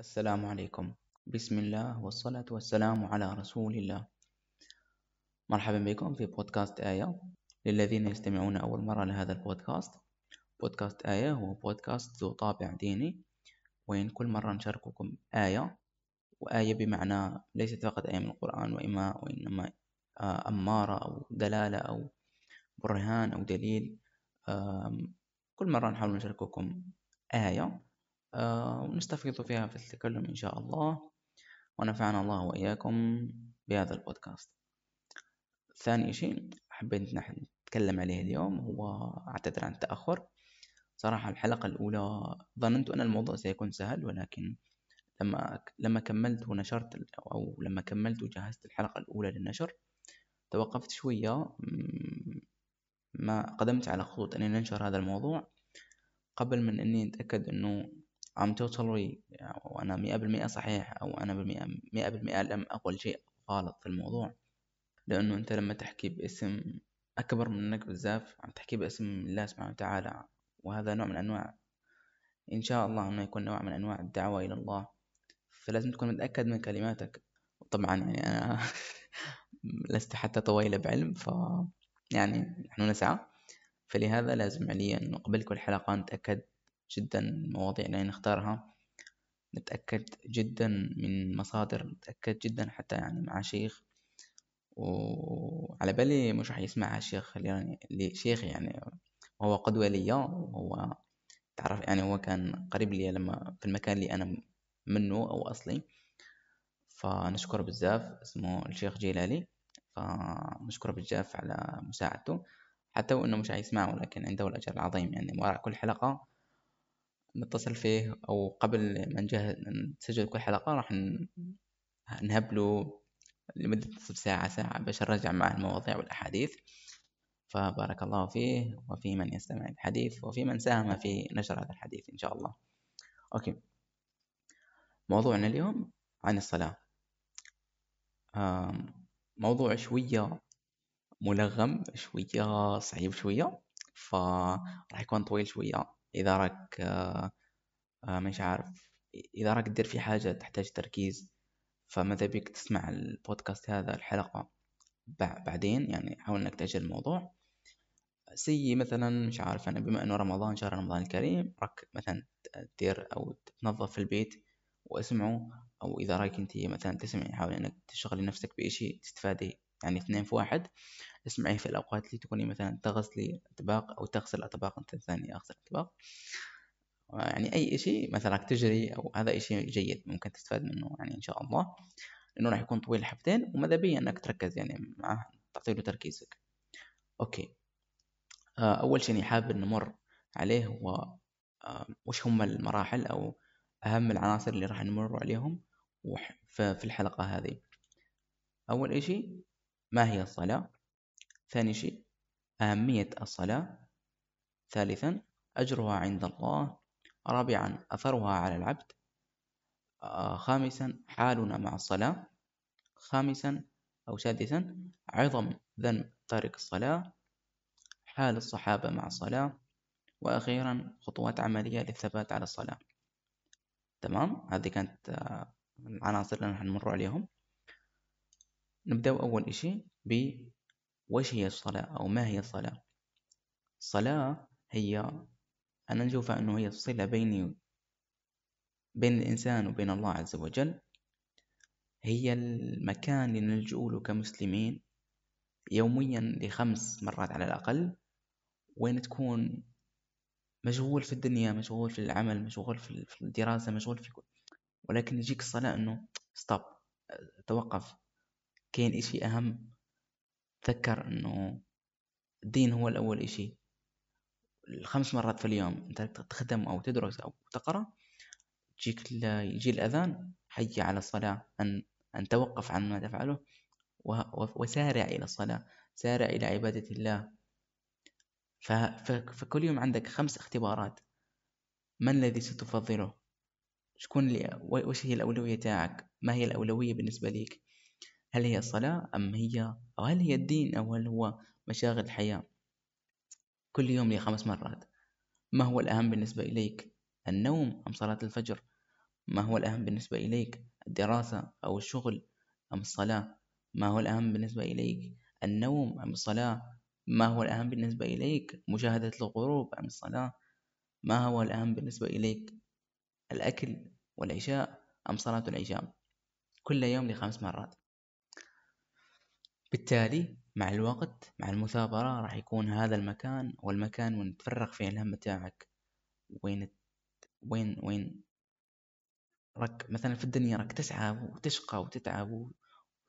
السلام عليكم. بسم الله والصلاة والسلام على رسول الله. مرحبا بكم في بودكاست آية للذين يستمعون أول مرة لهذا البودكاست. بودكاست آية هو بودكاست ذو طابع ديني وين كل مرة نشارككم آية وآية بمعنى ليست فقط آية من القرآن وإما وإنما آه، أمارة أو دلالة أو برهان أو دليل. كل مرة نحاول نشارككم آية. ونستفيض فيها في التكلم إن شاء الله. ونفعنا الله وإياكم بهذا البودكاست. ثاني شيء حبيت نتكلم عليه اليوم هو أعتذر عن التأخر. صراحة الحلقة الأولى ظننت أن الموضوع سيكون سهل ولكن لما لما كملت ونشرت أو لما كملت وجهزت الحلقة الأولى للنشر توقفت شوية ما قدمت على خطوط أني ننشر هذا الموضوع قبل من أني أتأكد أنه I'm totally وأنا مئة بالمئة صحيح أو أنا بالمئة مئة بالمئة لم أقل شيء غلط في الموضوع. لأنه أنت لما تحكي باسم أكبر منك بزاف عم تحكي باسم الله سبحانه وتعالى وهذا نوع من أنواع إن شاء الله أنه يكون نوع من أنواع الدعوة إلى الله. فلازم تكون متأكد من كلماتك. طبعا يعني أنا لست حتى طويلة بعلم ف يعني نحن نسعى. فلهذا لازم عليا قبل كل حلقة نتأكد جدا المواضيع اللي نختارها. نتأكد جدا من مصادر نتأكد جدا حتى يعني مع شيخ. وعلى بالي مش راح يسمعها شيخ يعني اللي شيخ يعني هو قدوة لي وهو تعرف يعني هو كان قريب لي لما في المكان اللي أنا منه أو أصلي. فنشكره بزاف اسمه الشيخ جيلالي. فنشكره بزاف على مساعدته. حتى وإنه مش هيسمعه ولكن عنده الأجر العظيم يعني وراء كل حلقة نتصل فيه أو قبل ما نجهز نسجل كل حلقة راح نهبله لمدة نصف ساعة ساعة باش نرجع معه المواضيع والأحاديث. فبارك الله فيه وفي من يستمع الحديث وفي من ساهم في نشر هذا الحديث إن شاء الله. okay. موضوعنا اليوم عن الصلاة. موضوع شوية ملغم شوية صعيب شوية فراح يكون طويل شوية. إذا راك مش عارف إذا راك تدير في حاجة تحتاج تركيز. فماذا بيك تسمع البودكاست هذا الحلقة بعدين يعني حاول إنك تأجل الموضوع. سي مثلا مش عارف أنا بما إنه رمضان شهر رمضان الكريم راك مثلا تدير أو تنظف في البيت واسمعوا أو إذا رايك أنت مثلا تسمعي حاول إنك تشغلي نفسك بإشي تستفادي يعني اثنين في واحد اسمعي في الأوقات اللي تكوني مثلا تغسلي أطباق أو تغسل أطباق أنت ثاني أغسل أطباق. يعني أي شيء مثلا تجري أو هذا شيء جيد ممكن تستفاد منه يعني إن شاء الله لأنه راح يكون طويل حبتين وماذا بيا أنك تركز يعني معه تعطيله تركيزك. أوكي. آه، أول شيء حابب نمر عليه هو آه، وش هم المراحل أو أهم العناصر اللي راح نمر عليهم في الحلقة هذه. أول إشي ما هي الصلاة؟ ثاني شيء أهمية الصلاة. ثالثا أجرها عند الله. رابعا أثرها على العبد. آه، خامسا حالنا مع الصلاة. خامسا أو سادسا عظم ذنب تارك الصلاة. حال الصحابة مع الصلاة. وأخيرا خطوات عملية للثبات على الصلاة. تمام؟ هذه كانت آه، العناصر اللي نمر عليهم. نبدأ أول إشي ب وش هي الصلاة أو ما هي الصلاة؟ الصلاة هي أنا نشوفها أنه هي الصلة بيني بين الإنسان وبين الله عز وجل. هي المكان اللي نلجأ له كمسلمين يوميا لخمس مرات على الأقل وين تكون مشغول في الدنيا مشغول في العمل مشغول في الدراسة مشغول في كل. ولكن يجيك الصلاة أنه ستوب توقف. كاين إشي أهم؟ تذكر إنه الدين هو الأول إشي. الخمس مرات في اليوم أنت تخدم أو تدرس أو تقرأ يجيك يجي الأذان حي على الصلاة أن أن توقف عن ما تفعله وسارع إلى الصلاة سارع إلى عبادة الله. فكل يوم عندك خمس اختبارات. من الذي ستفضله؟ شكون اللي وش هي الأولوية تاعك؟ ما هي الأولوية بالنسبة ليك؟ هل هي الصلاة أم هي أو هل هي الدين أو هل هو مشاغل الحياة كل يوم لي خمس مرات. ما هو الأهم بالنسبة إليك؟ النوم أم صلاة الفجر؟ ما هو الأهم بالنسبة إليك؟ الدراسة أو الشغل أم الصلاة؟ ما هو الأهم بالنسبة إليك؟ النوم أم الصلاة؟ ما هو الأهم بالنسبة إليك؟ مشاهدة الغروب أم الصلاة؟ ما هو الأهم بالنسبة إليك؟ الأكل والعشاء أم صلاة العشاء؟ كل يوم لخمس مرات. بالتالي مع الوقت مع المثابرة راح يكون هذا المكان والمكان وين تفرغ فيه الهم بتاعك وين وين وين رك مثلا في الدنيا راك تسعى وتشقى وتتعب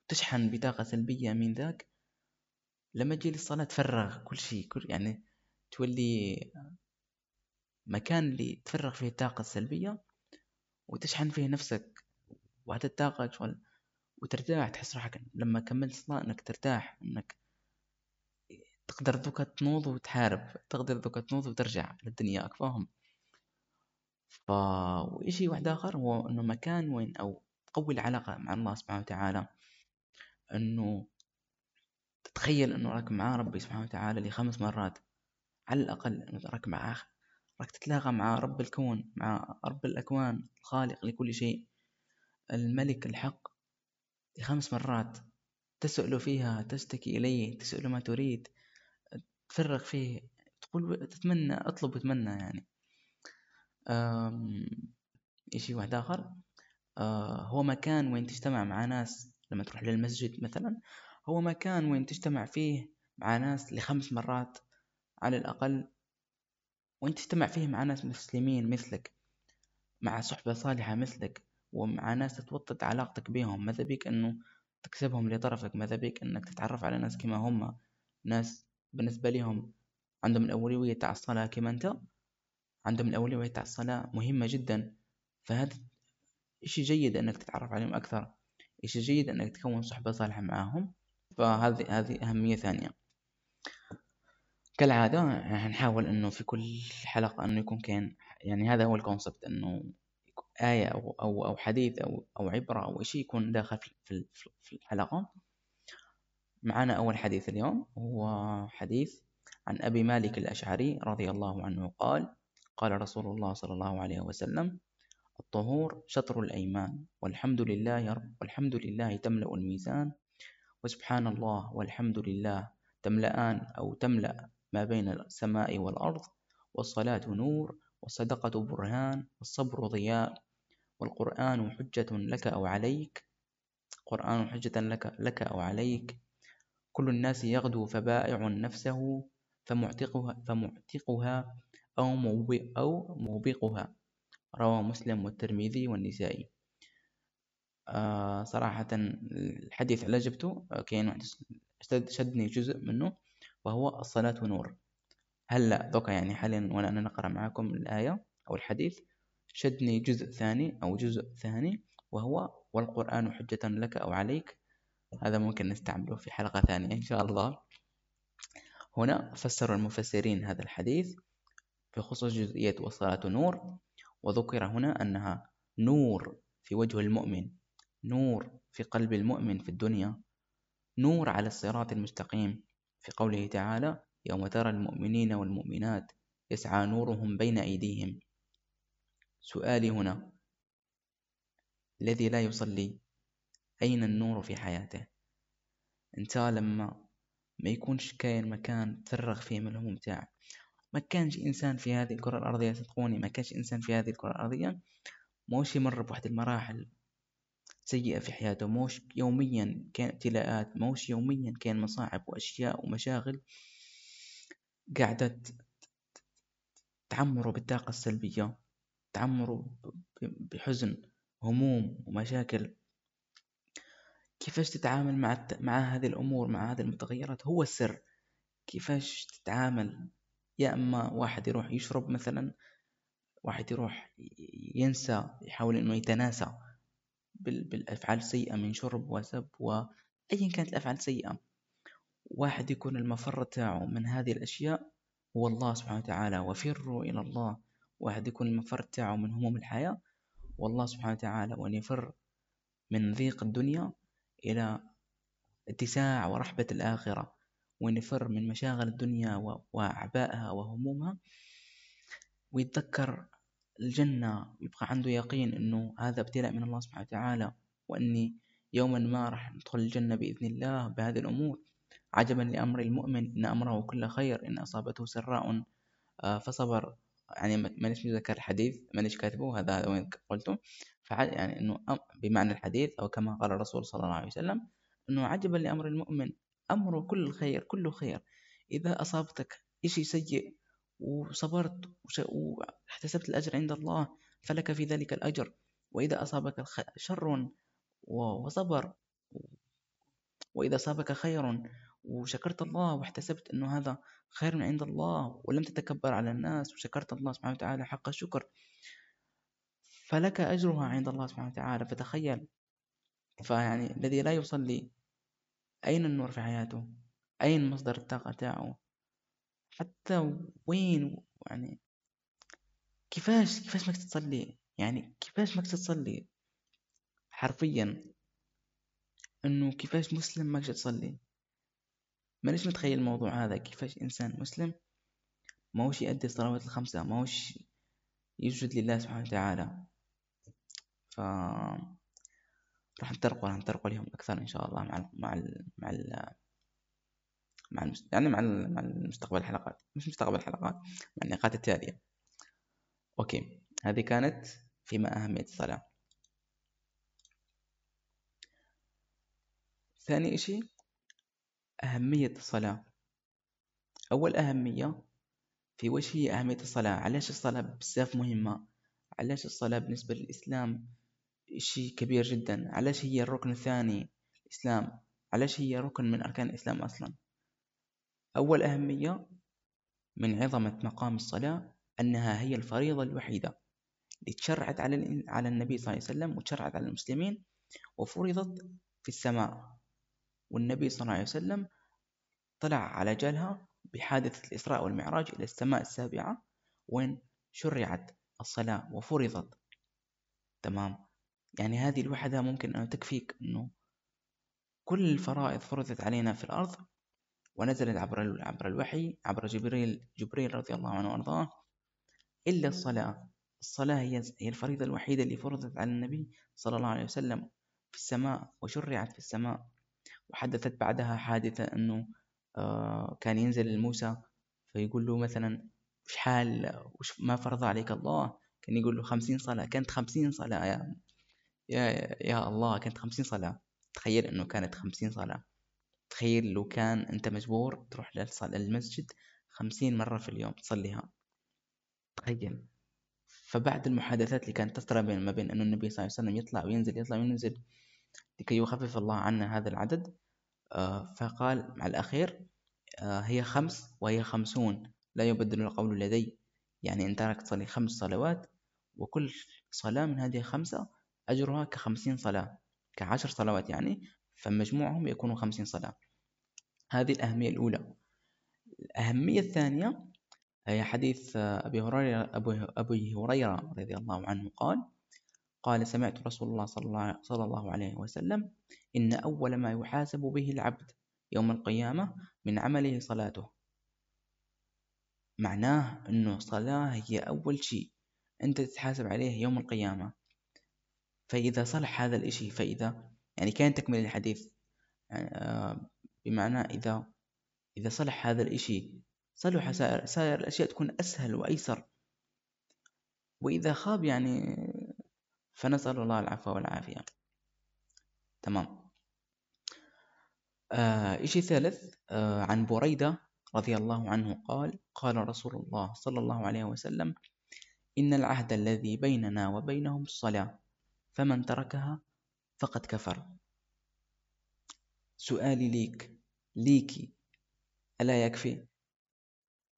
وتشحن بطاقة سلبية من ذاك لما تجي للصلاة تفرغ كل شيء كل يعني تولي مكان اللي تفرغ فيه الطاقة السلبية وتشحن فيه نفسك وهذه الطاقة شغل وترتاح تحس روحك لما كملت صلاة إنك ترتاح إنك تقدر دوكا تنوض وتحارب تقدر دوكا تنوض وترجع للدنيا فاهم ف وإشي واحد آخر هو إنه مكان وين أو تقوي العلاقة مع الله سبحانه وتعالى. إنه تتخيل إنه راك مع ربي سبحانه وتعالى لخمس مرات. على الأقل إنه راك معاه راك تتلاقى مع رب الكون مع رب الأكوان الخالق لكل شيء. الملك الحق لخمس مرات تسأل فيها تشتكي إليه تسأل ما تريد تفرغ فيه تقول تتمنى أطلب وتمنى يعني. شيء واحد آخر. آه، هو مكان وين تجتمع مع ناس لما تروح للمسجد مثلا. هو مكان وين تجتمع فيه مع ناس لخمس مرات على الأقل. وين تجتمع فيه مع ناس مسلمين مثلك مع صحبة صالحة مثلك. ومع ناس تتوطد علاقتك بهم ماذا بيك أنه تكسبهم لطرفك؟ ماذا بيك أنك تتعرف على ناس كما هم؟ ناس بالنسبة لهم عندهم الأولوية تاع الصلاة كما أنت عندهم الأولوية تاع الصلاة مهمة جدا. فهذا إشي جيد أنك تتعرف عليهم أكثر. إشي جيد أنك تكون صحبة صالحة معهم فهذه هذه أهمية ثانية. كالعادة نحاول إنه في كل حلقة إنه يكون كان يعني هذا هو الكونسبت إنه آية أو أو أو حديث أو أو عبرة أو شيء يكون داخل في في الحلقة. معنا أول حديث اليوم هو حديث عن أبي مالك الأشعري رضي الله عنه قال قال رسول الله صلى الله عليه وسلم الطهور شطر الأيمان والحمد لله رب والحمد لله تملأ الميزان وسبحان الله والحمد لله تملأان أو تملأ ما بين السماء والأرض والصلاة نور والصدقة برهان والصبر ضياء والقرآن حجة لك أو عليك قرآن حجة لك لك أو عليك. كل الناس يغدو فبائع نفسه فمعتقها فمعتقها أو أو موبقها. رواه مسلم والترمذي والنسائي. آه صراحة الحديث على جبته كاين شدني جزء منه وهو الصلاة نور. هلا دوكا يعني حاليا وأنا أنا نقرأ معكم الآية أو الحديث. شدني جزء ثاني أو جزء ثاني وهو والقرآن حجة لك أو عليك. هذا ممكن نستعمله في حلقة ثانية إن شاء الله. هنا فسر المفسرين هذا الحديث بخصوص جزئية والصلاة نور وذكر هنا أنها نور في وجه المؤمن نور في قلب المؤمن في الدنيا نور على الصراط المستقيم. في قوله تعالى يوم ترى المؤمنين والمؤمنات يسعى نورهم بين أيديهم. سؤالي هنا. الذي لا يصلي أين النور في حياته؟ أنت لما ما يكونش كاين مكان تفرغ فيه من الهموم تاعك. ما كانش إنسان في هذه الكرة الأرضية صدقوني ما كانش إنسان في هذه الكرة الأرضية. موش يمر بواحد المراحل سيئة في حياته. موش يوميا كان ابتلاءات موش يوميا كان مصاعب وأشياء ومشاغل قاعدة تعمره بالطاقة السلبية. تعمره بحزن هموم ومشاكل. كيفاش تتعامل مع مع هذه الأمور مع هذه المتغيرات؟ هو السر. كيفاش تتعامل؟ يا إما واحد يروح يشرب مثلا واحد يروح ينسى يحاول إنه يتناسى بالأفعال السيئة من شرب وسب وايا كانت الأفعال السيئة. واحد يكون المفر تاعه من هذه الأشياء هو الله سبحانه وتعالى. وفروا إلى الله. واحد يكون المفر تاعه من هموم الحياة والله سبحانه وتعالى وأن يفر من ضيق الدنيا إلى اتساع ورحبة الآخرة ونفر من مشاغل الدنيا وأعبائها وهمومها. ويتذكر الجنة ويبقى عنده يقين أنه هذا ابتلاء من الله سبحانه وتعالى وأني يوما ما راح ندخل الجنة بإذن الله بهذه الأمور. عجبا لأمر المؤمن إن أمره كل خير إن أصابته سراء آه، فصبر. يعني مانيش مذكر الحديث مانيش كاتبه هذا وين قلته. يعني إنه بمعنى الحديث أو كما قال الرسول صلى الله عليه وسلم إنه عجبا لأمر المؤمن أمره كل خير كله خير. إذا أصابتك شيء سيء وصبرت واحتسبت الأجر عند الله فلك في ذلك الأجر. وإذا أصابك شر وصبر وإذا أصابك خير وشكرت الله واحتسبت إنه هذا خير من عند الله ولم تتكبر على الناس وشكرت الله سبحانه وتعالى حق الشكر. فلك أجرها عند الله سبحانه وتعالى. فتخيل فيعني الذي لا يصلي أين النور في حياته؟ أين مصدر الطاقة تاعه؟ حتى وين؟ يعني كيفاش كيفاش ماك تصلي؟ يعني كيفاش ماك تصلي؟ حرفيا إنه كيفاش مسلم ماكش تصلي؟ مانيش متخيل الموضوع هذا كيفاش إنسان مسلم ما هوش يؤدي الصلوات الخمسة ما هوش يسجد لله سبحانه وتعالى. ف راح نطرقوا راح نطرقوا لهم أكثر إن شاء الله مع ال مع ال مع ال مع المست... يعني مع ال... مع المستقبل الحلقات. مش مستقبل الحلقات مع النقاط التالية. أوكي. هذه كانت فيما أهمية الصلاة. ثاني إشي أهمية الصلاة. أول أهمية في وش هي أهمية الصلاة. علاش الصلاة بزاف مهمة؟ علاش الصلاة بالنسبة للإسلام شيء كبير جدا؟ علاش هي الركن الثاني الإسلام؟ علاش هي ركن من أركان الإسلام أصلا؟ أول أهمية من عظمة مقام الصلاة أنها هي الفريضة الوحيدة. اللي تشرعت على النبي صلى الله عليه وسلم وتشرعت على المسلمين وفرضت في السماء. والنبي صلى الله عليه وسلم طلع على جالها بحادثة الإسراء والمعراج إلى السماء السابعة وين شرعت الصلاة وفرضت. تمام؟ يعني هذه الوحدة ممكن أن تكفيك أنه كل الفرائض فرضت علينا في الأرض ونزلت عبر عبر الوحي عبر جبريل جبريل رضي الله عنه وأرضاه إلا الصلاة. الصلاة هي هي الفريضة الوحيدة اللي فرضت على النبي صلى الله عليه وسلم في السماء وشرعت في السماء. وحدثت بعدها حادثة أنه آه، كان ينزل لموسى فيقول له مثلا وش حال؟ وش ما فرض عليك الله؟ كان يقول له خمسين صلاة. كانت خمسين صلاة يا يا, يا الله كانت خمسين صلاة. تخيل إنه كانت خمسين صلاة. تخيل لو كان أنت مجبور تروح للمسجد خمسين مرة في اليوم تصليها. تخيل. فبعد المحادثات اللي كانت تسترى بين ما بين إنه النبي صلى الله عليه وسلم يطلع وينزل يطلع وينزل لكي يخفف الله عنا هذا العدد فقال مع الأخير آه، هي خمس وهي خمسون لا يبدل القول لدي. يعني أنت راك تصلي خمس صلوات وكل صلاة من هذه الخمسة أجرها كخمسين صلاة كعشر صلوات يعني فمجموعهم يكونوا خمسين صلاة. هذه الأهمية الأولى. الأهمية الثانية هي حديث أبي هريرة أبي هريرة رضي الله عنه قال قال سمعت رسول الله صلى الله, عليه وسلم إن أول ما يحاسب به العبد يوم القيامة من عمله صلاته. معناه أنه الصلاة هي أول شيء أنت تتحاسب عليه يوم القيامة. فإذا صلح هذا الإشي فإذا يعني كان تكمل الحديث آه، بمعنى إذا إذا صلح هذا الإشي صلح سائر, سائر الأشياء تكون أسهل وأيسر. وإذا خاب يعني فنسأل الله العفو والعافية. تمام. آه إشي ثالث آه عن بريدة رضي الله عنه قال قال رسول الله صلى الله عليه وسلم إن العهد الذي بيننا وبينهم الصلاة فمن تركها فقد كفر. سؤالي ليك ليكي ألا يكفي؟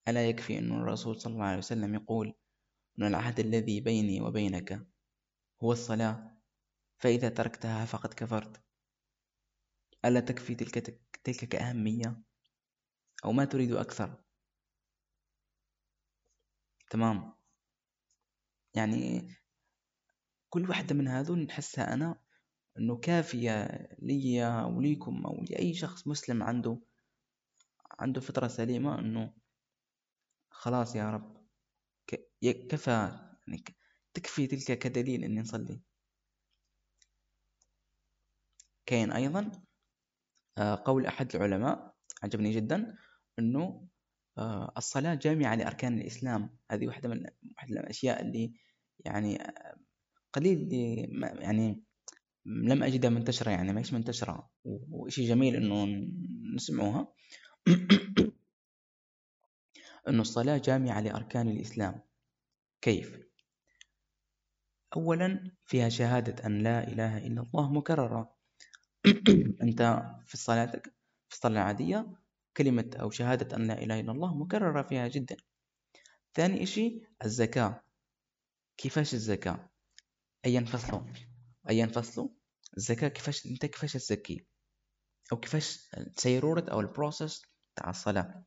ألا يكفي أن الرسول صلى الله عليه وسلم يقول أن العهد الذي بيني وبينك هو الصلاة فإذا تركتها فقد كفرت. ألا تكفي تلك, تلك كأهمية؟ أو ما تريد أكثر؟ تمام. يعني كل واحدة من هذول نحسها أنا أنه كافية لي وليكم أو لأي شخص مسلم عنده عنده فطرة سليمة أنه خلاص يا رب كفى يعني تكفي تلك كدليل أني نصلي. كاين أيضا آه، قول أحد العلماء عجبني جدا أنه آه، الصلاة جامعة لأركان الإسلام. هذه واحدة من واحدة من الأشياء اللي يعني آه، قليل يعني لم أجدها منتشرة يعني ما هيش منتشرة. وشيء جميل إنه نسمعوها. إنه الصلاة جامعة لأركان الإسلام. كيف؟ أولا فيها شهادة أن لا إله إلا الله مكررة. أنت في صلاتك في الصلاة العادية كلمة أو شهادة أن لا إله إلا الله مكررة فيها جدا. ثاني إشي الزكاة. كيفاش الزكاة؟ أي ينفصلوا أي ينفصلوا الزكاة كيفاش أنت كيفاش تزكي؟ أو كيفاش سيرورة أو البروسيس تاع الصلاة؟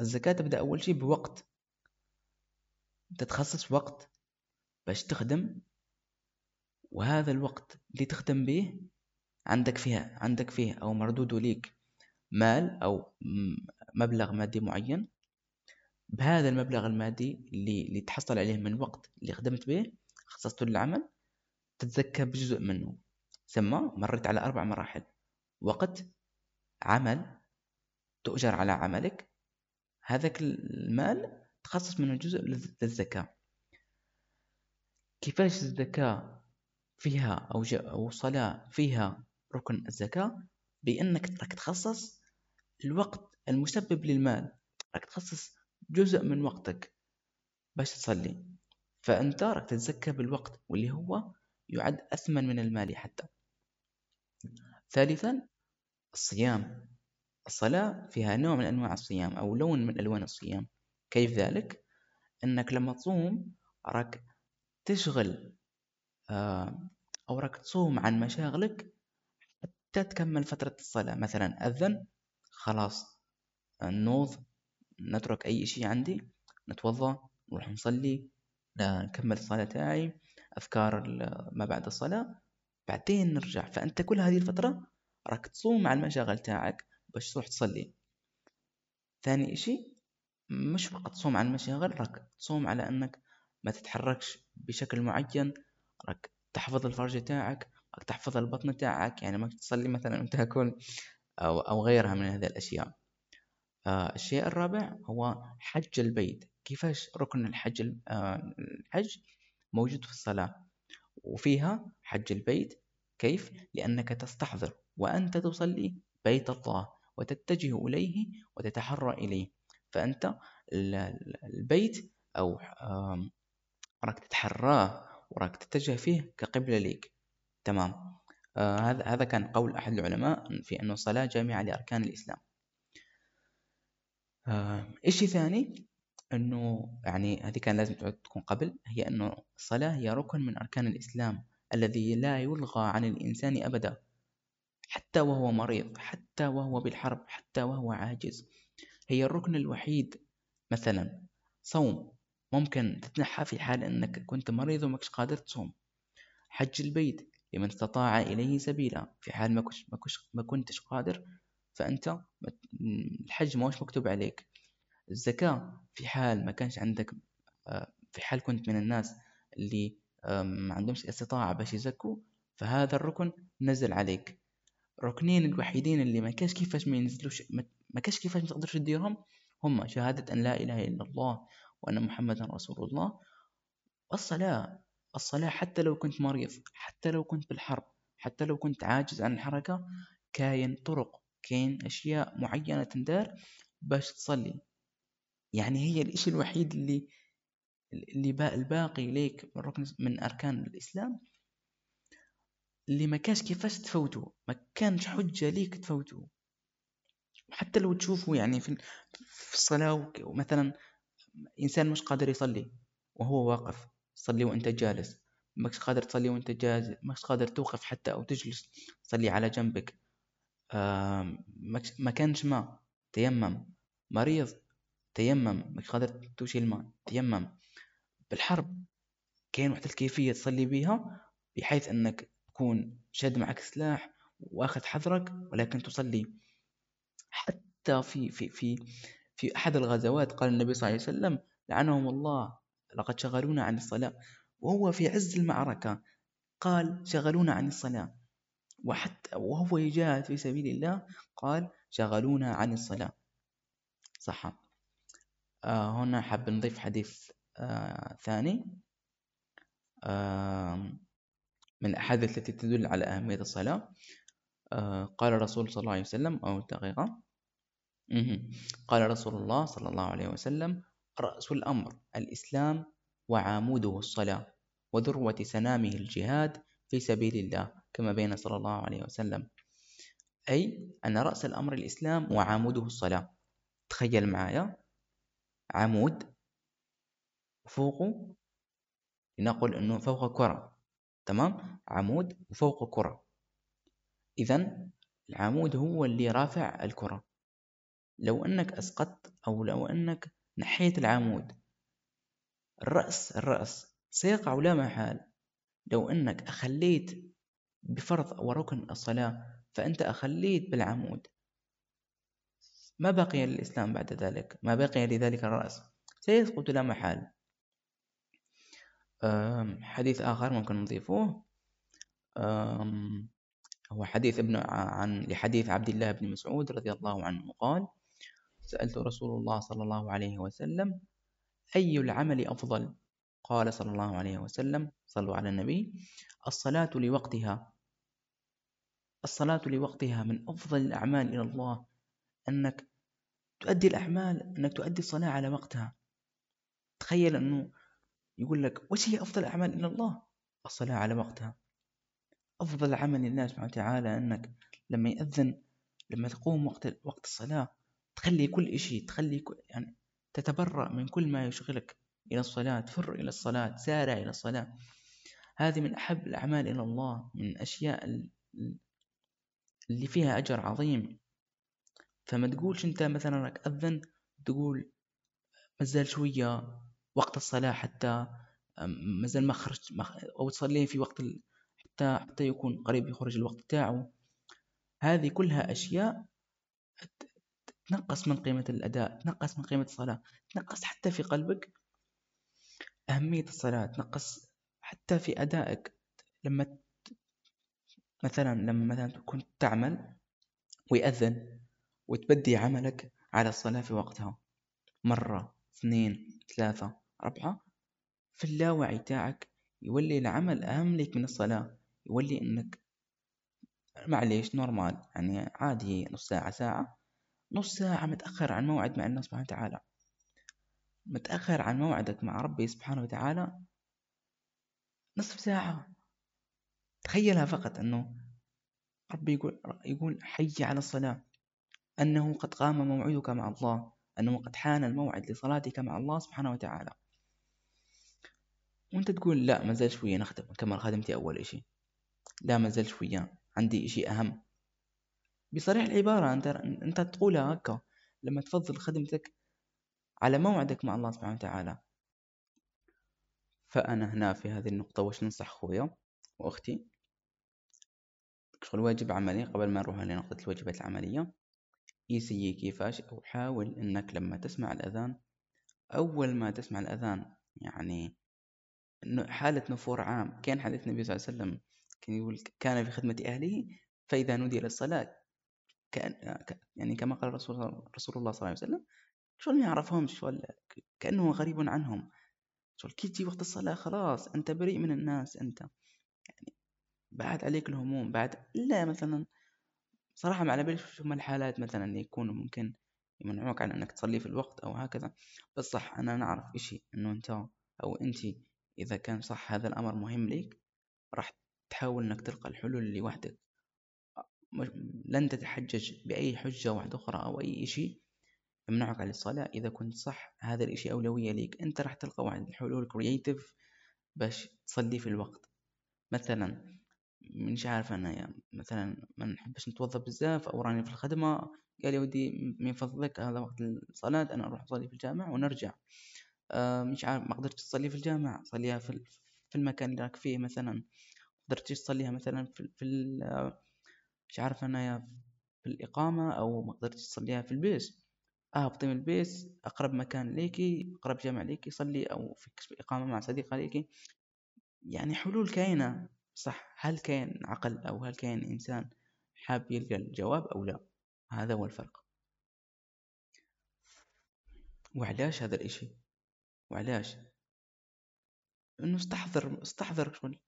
الزكاة تبدأ أول شيء بوقت. أنت تخصص وقت. باش تخدم وهذا الوقت اللي تخدم به عندك فيها عندك فيه أو مردود ليك مال أو مبلغ مادي معين. بهذا المبلغ المادي اللي, اللي تحصل عليه من الوقت اللي خدمت به خصصته للعمل تتزكى بجزء منه. ثم مريت على أربع مراحل. وقت عمل تؤجر على عملك. هذاك المال تخصص منه جزء للزكاة كيفاش الزكاة فيها أو, أو صلاة فيها ركن الزكاة بأنك راك تخصص الوقت المسبب للمال. راك تخصص جزء من وقتك باش تصلي. فأنت راك تتزكى بالوقت واللي هو يعد أثمن من المال حتى. ثالثا الصيام. الصلاة فيها نوع من أنواع الصيام أو لون من ألوان الصيام. كيف ذلك؟ أنك لما تصوم راك تشغل آه، أو راك تصوم عن مشاغلك حتى تكمل فترة الصلاة. مثلا أذن خلاص نوض نترك أي شيء عندي نتوضأ نروح نصلي نكمل الصلاة تاعي أذكار ما بعد الصلاة. بعدين نرجع. فأنت كل هذه الفترة راك تصوم على المشاغل تاعك باش تروح تصلي. ثاني إشي مش فقط تصوم على المشاغل راك تصوم على أنك ما تتحركش بشكل معين راك تحفظ الفرج تاعك راك تحفظ البطن تاعك يعني ما تصلي مثلا وتاكل أو, أو غيرها من هذه الأشياء. آه الشيء الرابع هو حج البيت. كيفاش ركن الحج آه الحج موجود في الصلاة؟ وفيها حج البيت كيف؟ لأنك تستحضر وأنت تصلي بيت الله وتتجه إليه وتتحرى إليه. فأنت البيت أو راك تتحراه وراك تتجه فيه كقبلة ليك. تمام. آه هذا هذا كان قول أحد العلماء في أنه الصلاة جامعة لأركان الإسلام. آه إشي ثاني؟ أنه يعني هذه كان لازم تكون قبل هي أنه الصلاة هي ركن من أركان الإسلام الذي لا يلغى عن الإنسان أبدا حتى وهو مريض حتى وهو بالحرب حتى وهو عاجز. هي الركن الوحيد مثلا صوم. ممكن تتنحى في حال أنك كنت مريض ومكش قادر تصوم. حج البيت لمن استطاع إليه سبيلا. في حال ما, كش ما, كش ما كنتش قادر فأنت الحج ما مكتوب عليك. الزكاة في حال ما كانش عندك آه، في حال كنت من الناس اللي ما عندهمش استطاعة باش يزكوا فهذا الركن نزل عليك. ركنين الوحيدين اللي ما كاش كيفاش ما ينزلوش ما كاش كيفاش ما تقدرش تديرهم هما شهادة أن لا إله إلا الله وأن محمدا رسول الله. والصلاة الصلاة حتى لو كنت مريض حتى لو كنت بالحرب حتى لو كنت عاجز عن الحركة كاين طرق كاين أشياء معينة تندار باش تصلي. يعني هي الإشي الوحيد اللي اللي الباقي ليك من ركن من أركان الإسلام. اللي ما كانش كيفاش تفوتوا ما كانش حجة ليك تفوتوا حتى لو تشوفوا يعني في في الصلاة مثلا إنسان مش قادر يصلي وهو واقف صلي وأنت جالس. ماكش قادر تصلي وأنت جالس ماكش قادر توقف حتى أو تجلس تصلي على جنبك. ما كانش ما تيمم. مريض تيمم. ماكش قادر توشي الماء تيمم. بالحرب كاين واحد الكيفية تصلي بها بحيث أنك تكون شاد معك سلاح وآخذ حذرك ولكن تصلي. حتى في في في في أحد الغزوات قال النبي صلى الله عليه وسلم لعنهم الله لقد شغلونا عن الصلاة. وهو في عز المعركة قال شغلونا عن الصلاة. وحتى وهو يجاهد في سبيل الله قال شغلونا عن الصلاة. صح. آه هنا حاب نضيف حديث آه ثاني. آه من الأحاديث التي تدل على أهمية الصلاة. آه قال الرسول صلى الله عليه وسلم أو دقيقة قال رسول الله صلى الله عليه وسلم رأس الأمر الإسلام وعاموده الصلاة وذروة سنامه الجهاد في سبيل الله كما بين صلى الله عليه وسلم. أي أن رأس الأمر الإسلام وعاموده الصلاة. تخيل معايا. عمود فوقه لنقل أنه فوق كرة. تمام؟ عمود وفوق كرة. إذا العمود هو اللي رافع الكرة. لو أنك أسقطت أو لو أنك نحيت العمود. الرأس الرأس سيقع لا محال. لو أنك أخليت بفرض وركن الصلاة فأنت أخليت بالعمود. ما بقي للإسلام بعد ذلك؟ ما بقي لذلك الرأس؟ سيسقط لا محال. حديث آخر ممكن نضيفه. هو حديث ابن عن لحديث عبد الله بن مسعود رضي الله عنه قال سألت رسول الله صلى الله عليه وسلم أي العمل أفضل؟ قال صلى الله عليه وسلم صلوا على النبي الصلاة لوقتها. الصلاة لوقتها من أفضل الأعمال إلى الله أنك تؤدي الأعمال أنك تؤدي الصلاة على وقتها. تخيل أنه يقول لك وش هي أفضل الأعمال إلى الله؟ الصلاة على وقتها. أفضل عمل لله سبحانه وتعالى أنك لما يأذن لما تقوم وقت وقت الصلاة تخلي كل إشي تخلي كل يعني تتبرأ من كل ما يشغلك إلى الصلاة تفر إلى الصلاة سارع إلى الصلاة. هذه من أحب الأعمال إلى الله من الأشياء اللي فيها أجر عظيم. فما تقولش أنت مثلا راك أذن تقول مازال شوية وقت الصلاة حتى مازال ما خرج أو تصلي في وقت حتى حتى يكون قريب يخرج الوقت تاعه. هذه كلها أشياء تنقص من قيمة الأداء تنقص من قيمة الصلاة تنقص حتى في قلبك أهمية الصلاة تنقص حتى في أدائك. لما مثلا لما مثلا تكون تعمل ويأذن وتبدي عملك على الصلاة في وقتها مرة اثنين ثلاثة أربعة في اللاوعي تاعك يولي العمل أهم لك من الصلاة. يولي إنك معليش نورمال يعني عادي نص ساعة ساعة. نص ساعة متأخر عن موعد مع الله سبحانه وتعالى. متأخر عن موعدك مع ربي سبحانه وتعالى نصف ساعة. تخيلها فقط أنه ربي يقول, يقول حي على الصلاة. أنه قد قام موعدك مع الله. أنه قد حان الموعد لصلاتك مع الله سبحانه وتعالى. وأنت تقول لا ما زال شوية نخدم كما خدمتي أول إشي. لا ما زال شوية عندي إشي أهم. بصريح العبارة أنت أنت تقولها هكا لما تفضل خدمتك على موعدك مع الله سبحانه وتعالى. فأنا هنا في هذه النقطة وش ننصح خويا وأختي؟ شغل واجب عملي قبل ما نروح لنقطة الواجبات العملية. إيسي كيفاش أو حاول إنك لما تسمع الأذان أول ما تسمع الأذان يعني حالة نفور عام كان حديث النبي صلى الله عليه وسلم كان يقول كان في خدمة أهله فإذا نودي للصلاة كان يعني كما قال رسول رسول الله صلى الله عليه وسلم شغل ما يعرفهمش شغل كأنه غريب عنهم. شغل كي تجي وقت الصلاة خلاص أنت بريء من الناس أنت. يعني بعد عليك الهموم بعد إلا مثلا صراحة ما على بالي شو الحالات مثلا اللي يكونوا ممكن يمنعوك عن إنك تصلي في الوقت أو هكذا. بس صح أنا نعرف إشي إنه أنت أو انتي إذا كان صح هذا الأمر مهم ليك راح تحاول إنك تلقى الحلول اللي وحدك لن تتحجج بأي حجة واحدة أخرى أو أي إشي. يمنعك عن الصلاة. إذا كنت صح هذا الإشي أولوية ليك. أنت راح تلقى واحد الحلول كرييتيف باش تصلي في الوقت. مثلا مش عارف أنا يعني مثلا ما نحبش نتوظف بزاف أو راني في الخدمة. قال يا ودي من فضلك هذا وقت الصلاة أنا أروح أصلي في الجامع ونرجع. آه مش عارف ما قدرتش تصلي في الجامع. صليها في في المكان اللي راك فيه مثلا. قدرتش تصليها مثلا في في مش عارف أنا في الإقامة أو ما قدرتش تصليها في البيت اهبطي من البيت أقرب مكان ليكي أقرب جامع ليكي صلي أو في إقامة مع صديقة ليكي. يعني حلول كاينة صح؟ هل كاين عقل أو هل كاين إنسان حاب يلقى الجواب أو لا؟ هذا هو الفرق. وعلاش هذا الإشي؟ وعلاش؟ إنه استحضر استحضر شغل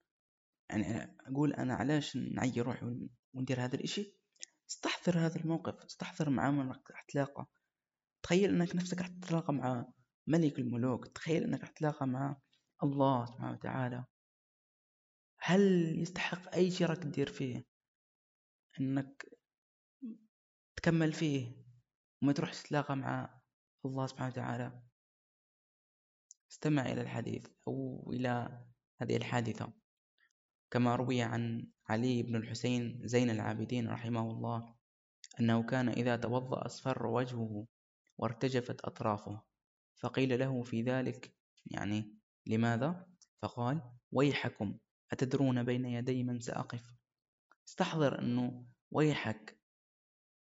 يعني أقول أنا علاش نعي روحي وندير هذا الإشي استحضر هذا الموقف استحضر معاه انك راح تلاقى تخيل أنك نفسك راح تتلاقى مع ملك الملوك تخيل أنك راح تتلاقى مع الله سبحانه وتعالى. هل يستحق أي شيء راك تدير فيه؟ إنك تكمل فيه وما تروح تتلاقى مع الله سبحانه وتعالى. استمع إلى الحديث أو إلى هذه الحادثة كما روي عن علي بن الحسين زين العابدين رحمه الله أنه كان إذا توضأ أصفر وجهه وارتجفت أطرافه فقيل له في ذلك يعني لماذا؟ فقال ويحكم أتدرون بين يدي من سأقف؟ استحضر أنه ويحك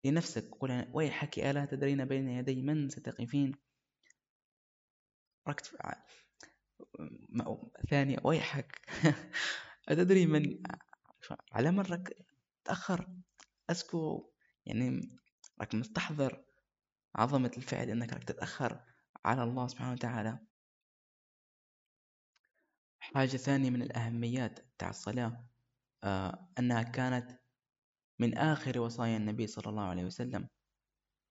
لنفسك قل ويحك ألا تدرين بين يدي من ستقفين؟ ركت ثانية ويحك. أتدري من على مرك تأخر أسكو يعني راك مستحضر عظمة الفعل أنك راك تتأخر على الله سبحانه وتعالى. حاجة ثانية من الأهميات تاع الصلاة آه أنها كانت من آخر وصايا النبي صلى الله عليه وسلم.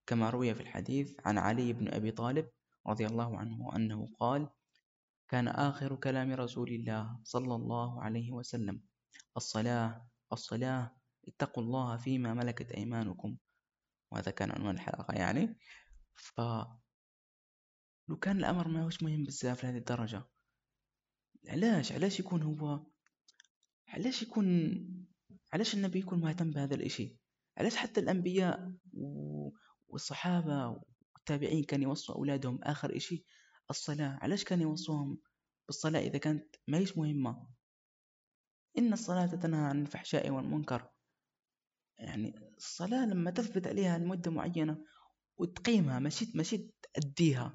كما روي في الحديث عن علي بن أبي طالب رضي الله عنه أنه قال كان آخر كلام رسول الله صلى الله عليه وسلم. الصلاة الصلاة اتقوا الله فيما ملكت أيمانكم. وهذا كان عنوان الحلقة يعني. ف لو كان الأمر ما هوش مهم بزاف لهذه الدرجة علاش؟ علاش يكون هو علاش يكون علاش النبي يكون مهتم بهذا الإشي؟ علاش حتى الأنبياء والصحابة والتابعين كانوا يوصوا أولادهم آخر إشي؟ الصلاة علاش كان يوصوهم بالصلاة إذا كانت ما هيش مهمة؟ إن الصلاة تنهى عن الفحشاء والمنكر. يعني الصلاة لما تثبت عليها لمدة معينة وتقيمها مشيت مشيت تأديها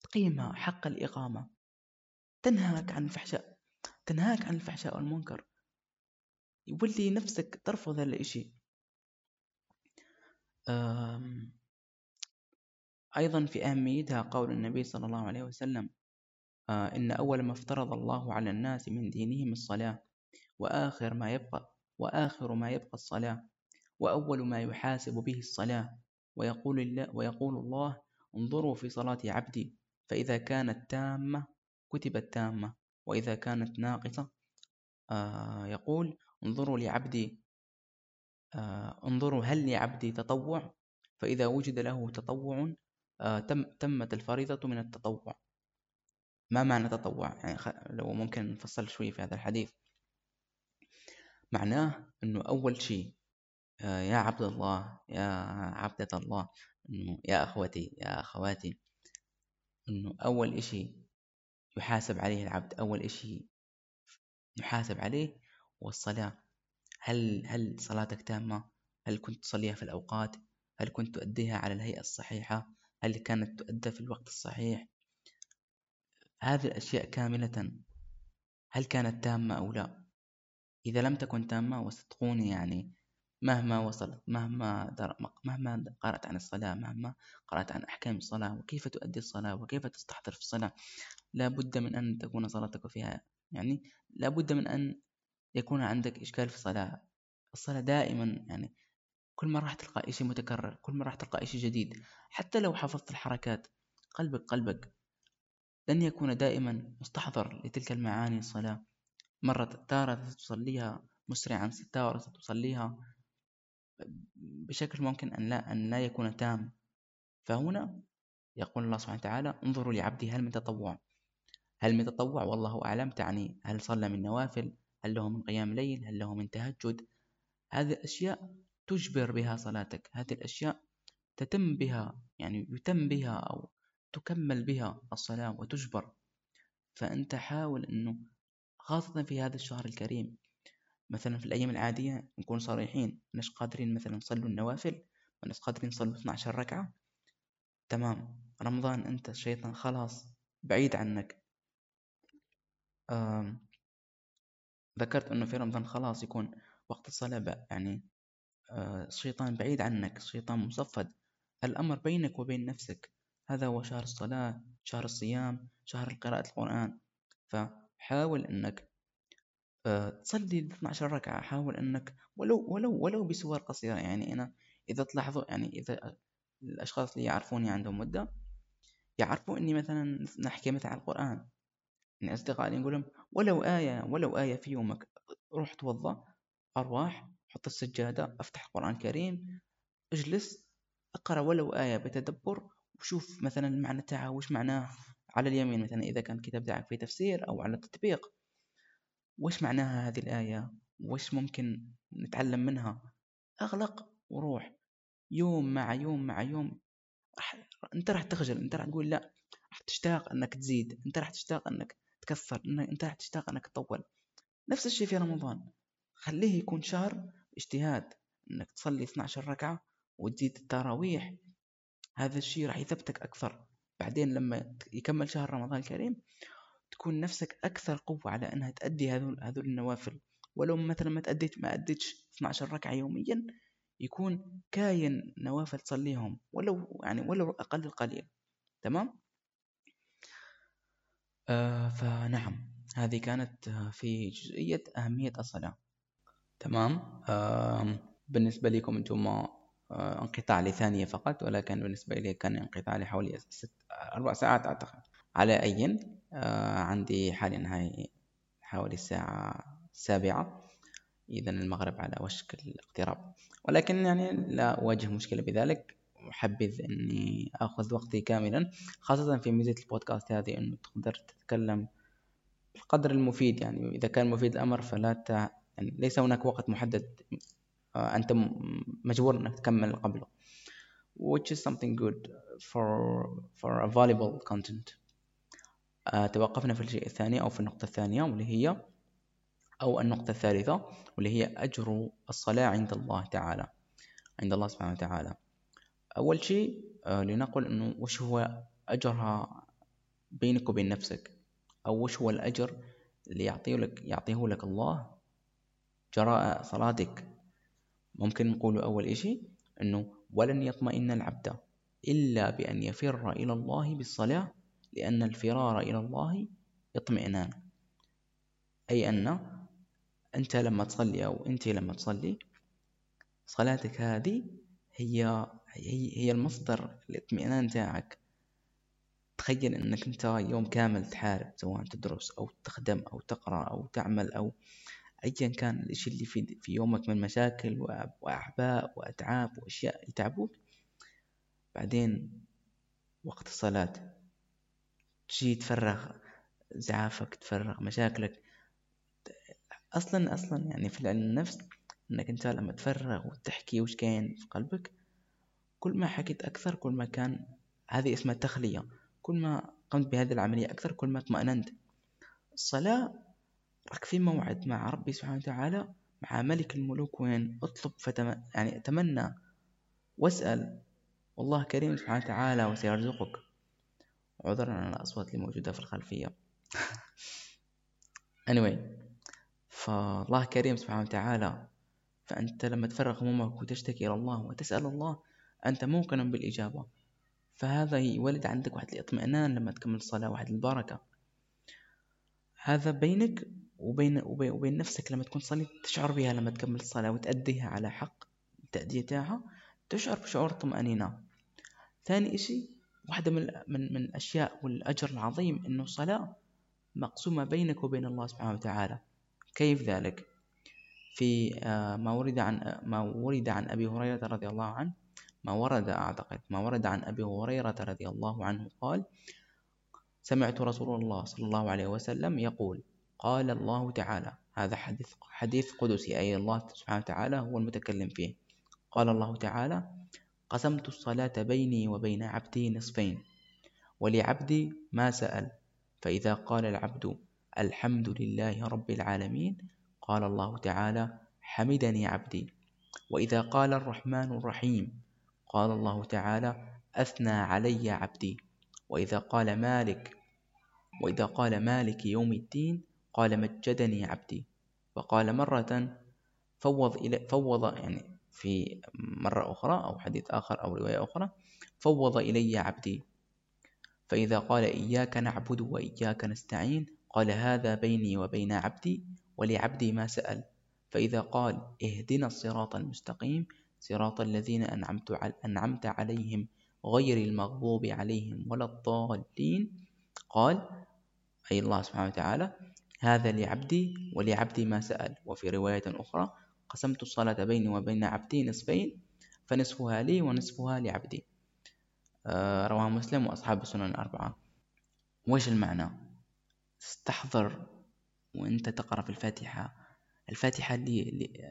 تقيمها حق الإقامة تنهاك عن الفحشاء تنهاك عن الفحشاء والمنكر. يولي نفسك ترفض الإشي. أيضا في أهميتها قول النبي صلى الله عليه وسلم آه، إن أول ما افترض الله على الناس من دينهم الصلاة وآخر ما يبقى وآخر ما يبقى الصلاة وأول ما يحاسب به الصلاة. ويقول الله, ويقول الله انظروا في صلاة عبدي فإذا كانت تامة كتبت تامة وإذا كانت ناقصة آه يقول انظروا لعبدي آه انظروا هل لعبدي تطوع؟ فإذا وجد له تطوع آه تم تمت الفريضة من التطوع. ما معنى تطوع؟ يعني لو ممكن نفصل شوي في هذا الحديث. معناه أنه أول شيء آه، يا عبد الله يا عبدة الله أنه يا أخوتي يا أخواتي أنه أول إشي يحاسب عليه العبد أول إشي يحاسب عليه هو الصلاة هل هل صلاتك تامة؟ هل كنت تصليها في الأوقات؟ هل كنت تؤديها على الهيئة الصحيحة؟ هل كانت تؤدى في الوقت الصحيح؟ هذه الأشياء كاملة هل كانت تامة أو لا؟ إذا لم تكن تامة وصدقوني يعني. مهما وصلت مهما در... مهما قرأت عن الصلاة مهما قرأت عن أحكام الصلاة وكيف تؤدي الصلاة وكيف تستحضر في الصلاة لا بد من أن تكون صلاتك فيها يعني لا بد من أن يكون عندك إشكال في الصلاة. الصلاة دائما يعني كل ما راح تلقى إشي متكرر كل ما راح تلقى إشي جديد حتى لو حفظت الحركات قلبك قلبك لن يكون دائما مستحضر لتلك المعاني الصلاة. مرة تارة تصليها مسرعا تارة تصليها بشكل ممكن أن لا, أن لا يكون تام. فهنا يقول الله سبحانه وتعالى انظروا لعبدي هل من تطوع؟ هل من تطوع؟ والله أعلم. تعني هل صلى من نوافل؟ هل له من قيام ليل؟ هل له من تهجد؟ هذه الأشياء تجبر بها صلاتك. هذه الأشياء تتم بها يعني يتم بها أو تكمل بها الصلاة وتجبر. فأنت حاول أنه خاصة في هذا الشهر الكريم. مثلا في الأيام العادية نكون صريحين مش قادرين مثلا نصلوا النوافل وناس قادرين نصلوا 12 ركعة. تمام. رمضان أنت الشيطان خلاص بعيد عنك. ذكرت أنه في رمضان خلاص يكون وقت الصلاة يعني الشيطان بعيد عنك الشيطان مصفد. الأمر بينك وبين نفسك. هذا هو شهر الصلاة شهر الصيام شهر قراءة القرآن. فحاول أنك آه، تصلي 12 ركعة حاول أنك ولو ولو ولو بسور قصيرة. يعني أنا إذا تلاحظوا يعني إذا الأشخاص اللي يعرفوني عندهم مدة يعرفوا إني مثلا نحكي مثلا عن القرآن. يعني أصدقائي نقول لهم ولو آية ولو آية في يومك روح توضأ أرواح حط السجادة أفتح القرآن الكريم اجلس اقرأ ولو آية بتدبر وشوف مثلا المعنى تاعها وش معناه على اليمين مثلا إذا كان الكتاب تاعك فيه تفسير أو على التطبيق وش معناها هذه الآية؟ وش ممكن نتعلم منها؟ أغلق وروح. يوم مع يوم مع يوم. راح أنت راح تخجل أنت راح تقول لا راح تشتاق أنك تزيد أنت راح تشتاق أنك تكثر أنت راح تشتاق أنك تطول. نفس الشيء في رمضان. خليه يكون شهر اجتهاد أنك تصلي 12 ركعة وتزيد التراويح. هذا الشيء راح يثبتك أكثر. بعدين لما يكمل شهر رمضان الكريم تكون نفسك أكثر قوة على إنها تأدي هذول هذول النوافل. ولو مثلا ما تأديت ما أديتش 12 ركعة يوميا يكون كاين نوافل تصليهم ولو يعني ولو أقل القليل. تمام؟ آه فنعم هذه كانت في جزئية أهمية الصلاة. تمام؟ آه بالنسبة لكم أنتم آه انقطاع لثانية فقط ولكن بالنسبة لي كان انقطاع لحوالي ست أربع ساعات أعتقد. على أي آه عندي حاليا هاي حوالي الساعة السابعة. إذا المغرب على وشك الاقتراب. ولكن يعني لا أواجه مشكلة بذلك. أحبذ أني أخذ وقتي كاملا خاصة في ميزة البودكاست هذه أنه تقدر تتكلم بالقدر المفيد. يعني إذا كان مفيد الأمر فلا ت... يعني ليس هناك وقت محدد آه، أنت مجبور أنك تكمل قبله. Which is something good for for a valuable content. آه، توقفنا في الشيء الثاني أو في النقطة الثانية واللي هي أو النقطة الثالثة واللي هي أجر الصلاة عند الله تعالى. عند الله سبحانه وتعالى. أول شيء آه، لنقل أنه وش هو أجرها بينك وبين نفسك. أو وش هو الأجر اللي يعطيه لك يعطيه لك الله؟ جراء صلاتك. ممكن نقول أول إشي أنه ولن يطمئن العبد إلا بأن يفر إلى الله بالصلاة لأن الفرار إلى الله اطمئنان. أي أن أنت لما تصلي أو أنت لما تصلي صلاتك هذه هي هي, المصدر الاطمئنان تاعك. تخيل إنك أنت يوم كامل تحارب سواء تدرس أو تخدم أو تقرأ أو تعمل أو ايا كان الاشي اللي في, في يومك من مشاكل واعباء وأتعاب وأشياء يتعبوك بعدين وقت الصلاة تجي تفرغ زعافك تفرغ مشاكلك. أصلا أصلا يعني في علم النفس إنك انت لما تفرغ وتحكي وش كاين في قلبك كل ما حكيت أكثر كل ما كان هذه اسمها تخلية كل ما قمت بهذه العملية أكثر كل ما اطمأننت الصلاة راك في موعد مع ربي سبحانه وتعالى مع ملك الملوك وين؟ اطلب فتم... يعني أتمنى واسأل والله كريم سبحانه وتعالى وسيرزقك. عذرا على الأصوات اللي موجودة في الخلفية. Anyway فالله كريم سبحانه وتعالى فأنت لما تفرغ همومك وتشتكي إلى الله وتسأل الله أنت موقن بالإجابة. فهذا يولد عندك واحد الاطمئنان لما تكمل الصلاة واحد البركة هذا بينك وبين, وبين, وبين نفسك لما تكون صلي تشعر بها لما تكمل الصلاة وتأديها على حق التأدية تاعها تشعر بشعور الطمأنينة ثاني إشي واحدة من من من الأشياء والأجر العظيم إنه الصلاة مقسومة بينك وبين الله سبحانه وتعالى. كيف ذلك؟ في آه، ما ورد عن ما ورد عن أبي هريرة رضي الله عنه ما ورد أعتقد ما ورد عن أبي هريرة رضي الله عنه قال سمعت رسول الله صلى الله عليه وسلم يقول قال الله تعالى. هذا حديث حديث قدسي. أي الله سبحانه وتعالى هو المتكلم فيه. قال الله تعالى قسمت الصلاة بيني وبين عبدي نصفين ولعبدي ما سأل. فإذا قال العبد الحمد لله رب العالمين قال الله تعالى حمدني عبدي. وإذا قال الرحمن الرحيم قال الله تعالى أثنى علي عبدي. وإذا قال مالك وإذا قال مالك يوم الدين قال مجدني عبدي. وقال مرة فوض إلى فوض يعني في مرة أخرى أو حديث آخر أو رواية أخرى فوض إلي عبدي. فإذا قال إياك نعبد وإياك نستعين قال هذا بيني وبين عبدي ولعبدي ما سأل. فإذا قال اهدنا الصراط المستقيم صراط الذين أنعمت, أنعمت عليهم غير المغضوب عليهم ولا الضالين قال أي الله سبحانه وتعالى هذا لعبدي ولعبدي ما سأل. وفي رواية أخرى قسمت الصلاة بيني وبين عبدي نصفين فنصفها لي ونصفها لعبدي. آه رواه مسلم وأصحاب السنن الأربعة وش المعنى؟ استحضر وأنت تقرأ في الفاتحة. الفاتحة اللي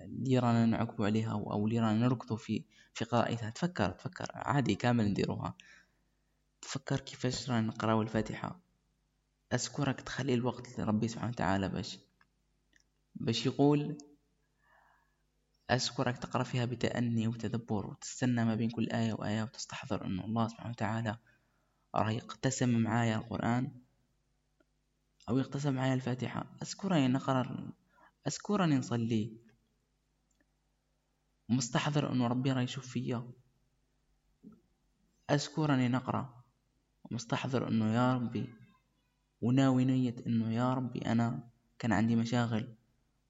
اللي رانا نعقبوا عليها أو اللي رانا نركضوا في في قراءتها. تفكر تفكر. عادي كامل نديروها. تفكر كيفاش رانا نقراو الفاتحة. أذكرك تخلي الوقت لربي سبحانه وتعالى باش باش يقول أذكرك تقرأ فيها بتأني وتدبر وتستنى ما بين كل آية وآية وتستحضر أن الله سبحانه وتعالى راح يقتسم معايا القرآن أو يقتسم معايا الفاتحة. أذكرني نقرأ أذكرني نصلي. مستحضر أنه ربي راه يشوف فيا. أذكرني نقرأ. مستحضر أنه يا ربي وناوي نية أنه يا ربي أنا كان عندي مشاغل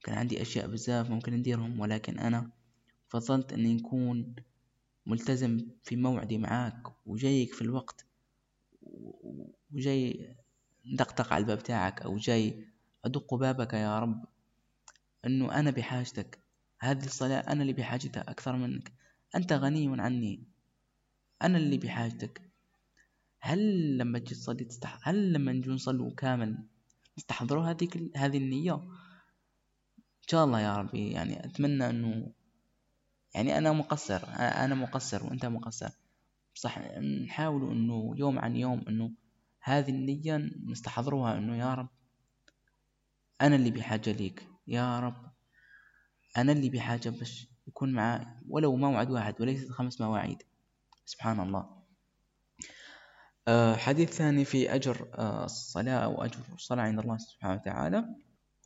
كان عندي أشياء بزاف ممكن نديرهم ولكن أنا فضلت أني نكون ملتزم في موعدي معاك وجايك في الوقت وجاي ندقدق على الباب تاعك أو جاي أدق بابك يا رب. أنه أنا بحاجتك هذه الصلاة أنا اللي بحاجتها أكثر منك. أنت غني عني أنا اللي بحاجتك. هل لما تجي تصلي تستح... هل لما نجي نصلي كامل نستحضروا هذه هذه النية؟ إن شاء الله يا ربي يعني أتمنى أنه يعني أنا مقصر أنا مقصر وأنت مقصر. صح نحاول أنه يوم عن يوم أنه هذه النية نستحضروها أنه يا رب أنا اللي بحاجة ليك يا رب أنا اللي بحاجة باش يكون معاه ولو موعد واحد وليست خمس مواعيد. سبحان الله. حديث ثاني في أجر آه، الصلاة أو أجر الصلاة عند الله سبحانه وتعالى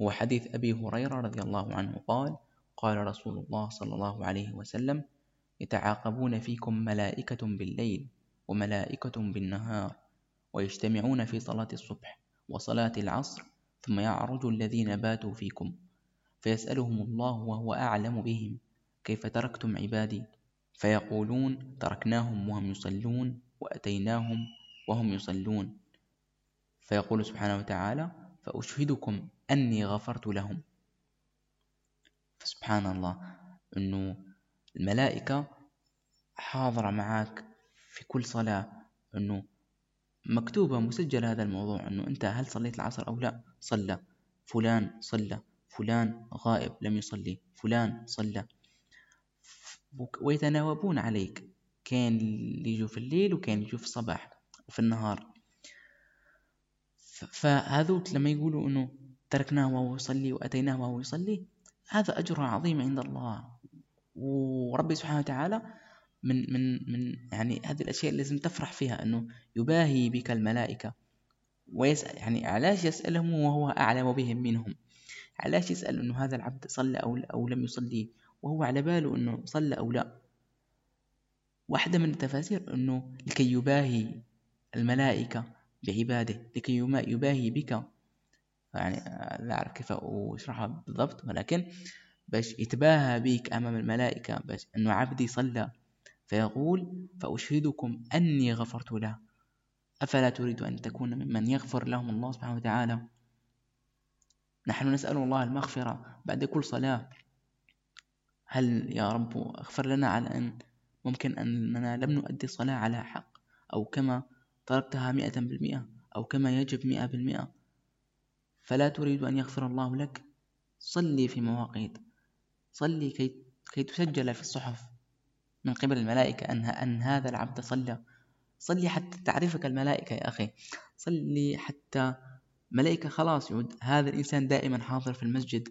هو حديث أبي هريرة رضي الله عنه قال قال رسول الله صلى الله عليه وسلم يتعاقبون فيكم ملائكة بالليل وملائكة بالنهار ويجتمعون في صلاة الصبح وصلاة العصر ثم يعرج الذين باتوا فيكم فيسألهم الله وهو أعلم بهم كيف تركتم عبادي؟ فيقولون تركناهم وهم يصلون وأتيناهم وهم يصلون. فيقول سبحانه وتعالى فأشهدكم أني غفرت لهم. فسبحان الله أنه الملائكة حاضرة معك في كل صلاة أنه مكتوبة مسجل هذا الموضوع أنه أنت هل صليت العصر أو لا؟ صلى. فلان صلى. فلان غائب لم يصلي. فلان صلى. ويتناوبون عليك. كان اللي يجوا في الليل وكان يجوا في الصباح. وفي النهار. فهذوك لما يقولوا إنه تركناه وهو يصلي وأتيناه وهو يصلي هذا أجر عظيم عند الله. وربي سبحانه وتعالى من من من يعني هذه الأشياء اللي لازم تفرح فيها إنه يباهي بك الملائكة ويسأل يعني علاش يسألهم وهو أعلم بهم منهم؟ علاش يسأل أنه هذا العبد صلى أو, أو لم يصلي وهو على باله أنه صلى أو لا؟ واحدة من التفاسير أنه لكي يباهي الملائكة بعباده لكي يباهي بك. يعني لا أعرف كيف أشرحها بالضبط ولكن باش يتباهى بك أمام الملائكة باش أنه عبدي صلى فيقول فأشهدكم أني غفرت له. أفلا تريد أن تكون ممن يغفر لهم الله سبحانه وتعالى؟ نحن نسأل الله المغفرة بعد كل صلاة. هل يا رب أغفر لنا على أن ممكن أننا لم نؤدي الصلاة على حق أو كما تركتها مئة بالمئة أو كما يجب مئة بالمئة. فلا تريد أن يغفر الله لك. صلي في مواقيت. صلي كي, كي تسجل في الصحف. من قبل الملائكة أن, أن هذا العبد صلى. صلي حتى تعرفك الملائكة يا أخي. صلي حتى ملائكة خلاص يعود. هذا الإنسان دائما حاضر في المسجد.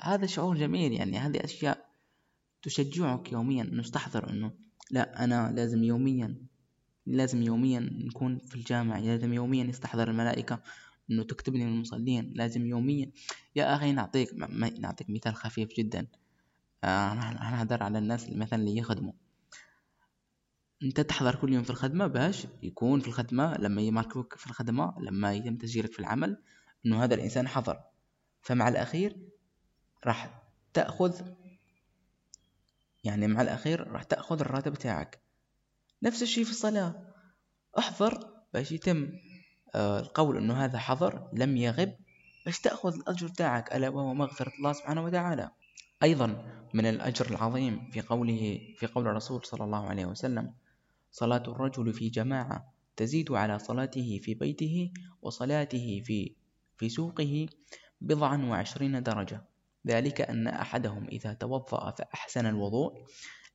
هذا شعور جميل يعني. هذه أشياء تشجعك يوميا. أن تستحضر أنه لا أنا لازم يوميا لازم يوميا نكون في الجامع لازم يوميا يستحضر الملائكة إنه تكتبني من المصلين لازم يوميا. يا أخي نعطيك نعطيك مثال خفيف جدا. آه نهدر على الناس مثلا اللي يخدموا. أنت تحضر كل يوم في الخدمة؟ باش. يكون في الخدمة لما يماركوك في الخدمة لما يتم تسجيلك في العمل إنه هذا الإنسان حضر. فمع الأخير راح تأخذ يعني مع الأخير راح تأخذ الراتب بتاعك. نفس الشيء في الصلاة. احضر باش يتم آه، القول إنه هذا حضر لم يغب باش تأخذ الأجر تاعك ألا وهو مغفرة الله سبحانه وتعالى. أيضا من الأجر العظيم في قوله في قول الرسول صلى الله عليه وسلم صلاة الرجل في جماعة تزيد على صلاته في بيته وصلاته في في سوقه بضعا وعشرين درجة. ذلك أن أحدهم إذا توضأ فأحسن الوضوء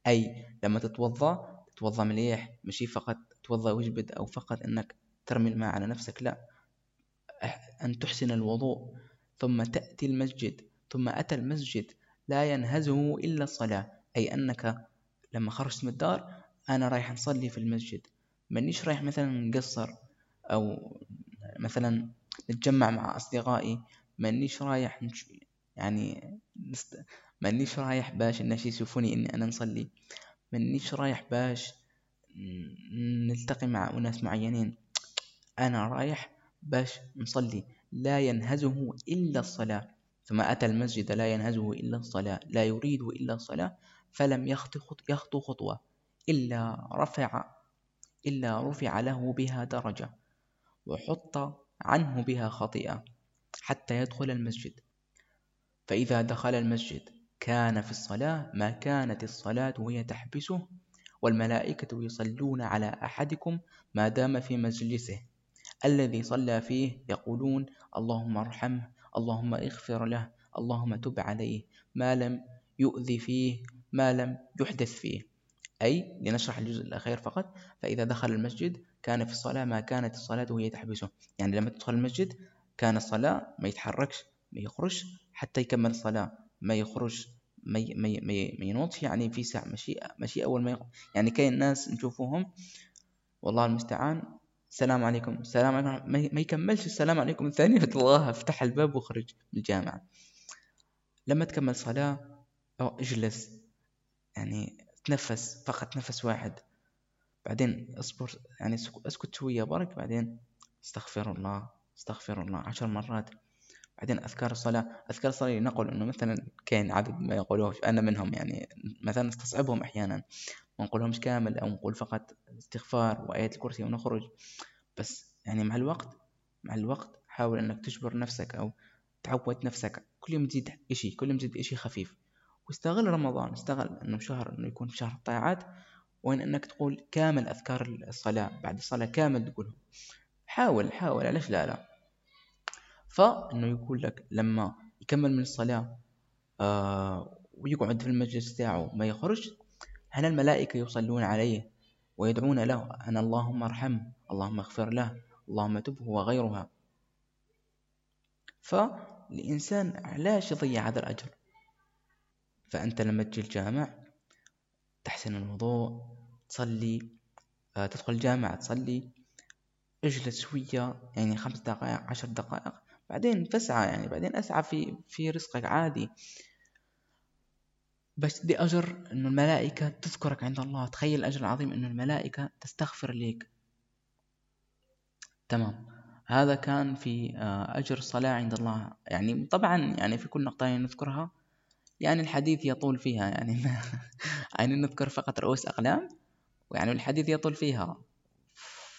أي لما تتوضأ تتوضأ مليح مشي فقط توضأ وجبد أو فقط أنك ترمي الماء على نفسك لا. أن تحسن الوضوء ثم تأتي المسجد ثم أتى المسجد لا ينهزه إلا الصلاة. أي أنك لما خرجت من الدار أنا رايح نصلي في المسجد. مانيش رايح مثلا نقصر أو مثلا نتجمع مع أصدقائي. مانيش رايح يعني مانيش رايح باش الناس يشوفوني إني أنا نصلي. مانيش رايح باش نلتقي مع أناس معينين. أنا رايح باش نصلي. لا ينهزه إلا الصلاة. ثم أتى المسجد لا ينهزه إلا الصلاة. لا يريد إلا الصلاة. فلم يخطو خطوة. إلا رفع إلا رفع له بها درجة. وحط عنه بها خطيئة حتى يدخل المسجد. فإذا دخل المسجد كان في الصلاة ما كانت الصلاة وهي تحبسه والملائكة يصلون على أحدكم ما دام في مجلسه. الذي صلى فيه يقولون اللهم ارحمه اللهم اغفر له اللهم تب عليه ما لم يؤذي فيه ما لم يحدث فيه. أي لنشرح الجزء الأخير فقط فإذا دخل المسجد كان في الصلاة ما كانت الصلاة وهي تحبسه. يعني لما تدخل المسجد كان الصلاة ما يتحركش ما يخرج حتى يكمل الصلاة. ما يخرج ما ما ما ينوضش يعني في ساعة ماشي ماشي أول ما يخرج يعني كاين ناس نشوفوهم والله المستعان. السلام عليكم. السلام عليكم. ما يكملش السلام عليكم الثاني. تلقاه افتح الباب وخرج من الجامعة. لما تكمل صلاة أو اجلس يعني تنفس فقط نفس واحد. بعدين اصبر يعني اسكت شوية برك بعدين استغفر الله استغفر الله عشر مرات. بعدين أذكار الصلاة أذكار الصلاة نقول إنه مثلا كاين عدد ما يقولوش أنا منهم يعني مثلا نستصعبهم أحيانا ما نقولهمش كامل أو نقول فقط استغفار وآيات الكرسي ونخرج. بس يعني مع الوقت مع الوقت حاول أنك تجبر نفسك أو تعود نفسك. كل يوم تزيد إشي كل يوم تزيد إشي خفيف. واستغل رمضان استغل إنه شهر إنه يكون شهر الطاعات وين إنك تقول كامل أذكار الصلاة بعد الصلاة كامل تقولهم. حاول حاول علاش لا لا. فإنه يقول لك لما يكمل من الصلاة آه ويقعد في المجلس تاعه ما يخرج هنا الملائكة يصلون عليه ويدعون له؟ أن اللهم ارحمه اللهم اغفر له اللهم تبه وغيرها فالإنسان علاش يضيع هذا الأجر فأنت لما تجي الجامع تحسن الوضوء تصلي آه، تدخل الجامع تصلي اجلس شوية يعني خمس دقائق عشر دقائق بعدين فسعى يعني بعدين أسعى في في رزقك عادي. باش تدي أجر إنه الملائكة تذكرك عند الله. تخيل الأجر العظيم إنه الملائكة تستغفر لك تمام. هذا كان في آه، أجر الصلاة عند الله. يعني طبعا يعني في كل نقطة نذكرها. يعني الحديث يطول فيها. يعني يعني نذكر فقط رؤوس أقلام. ويعني الحديث يطول فيها.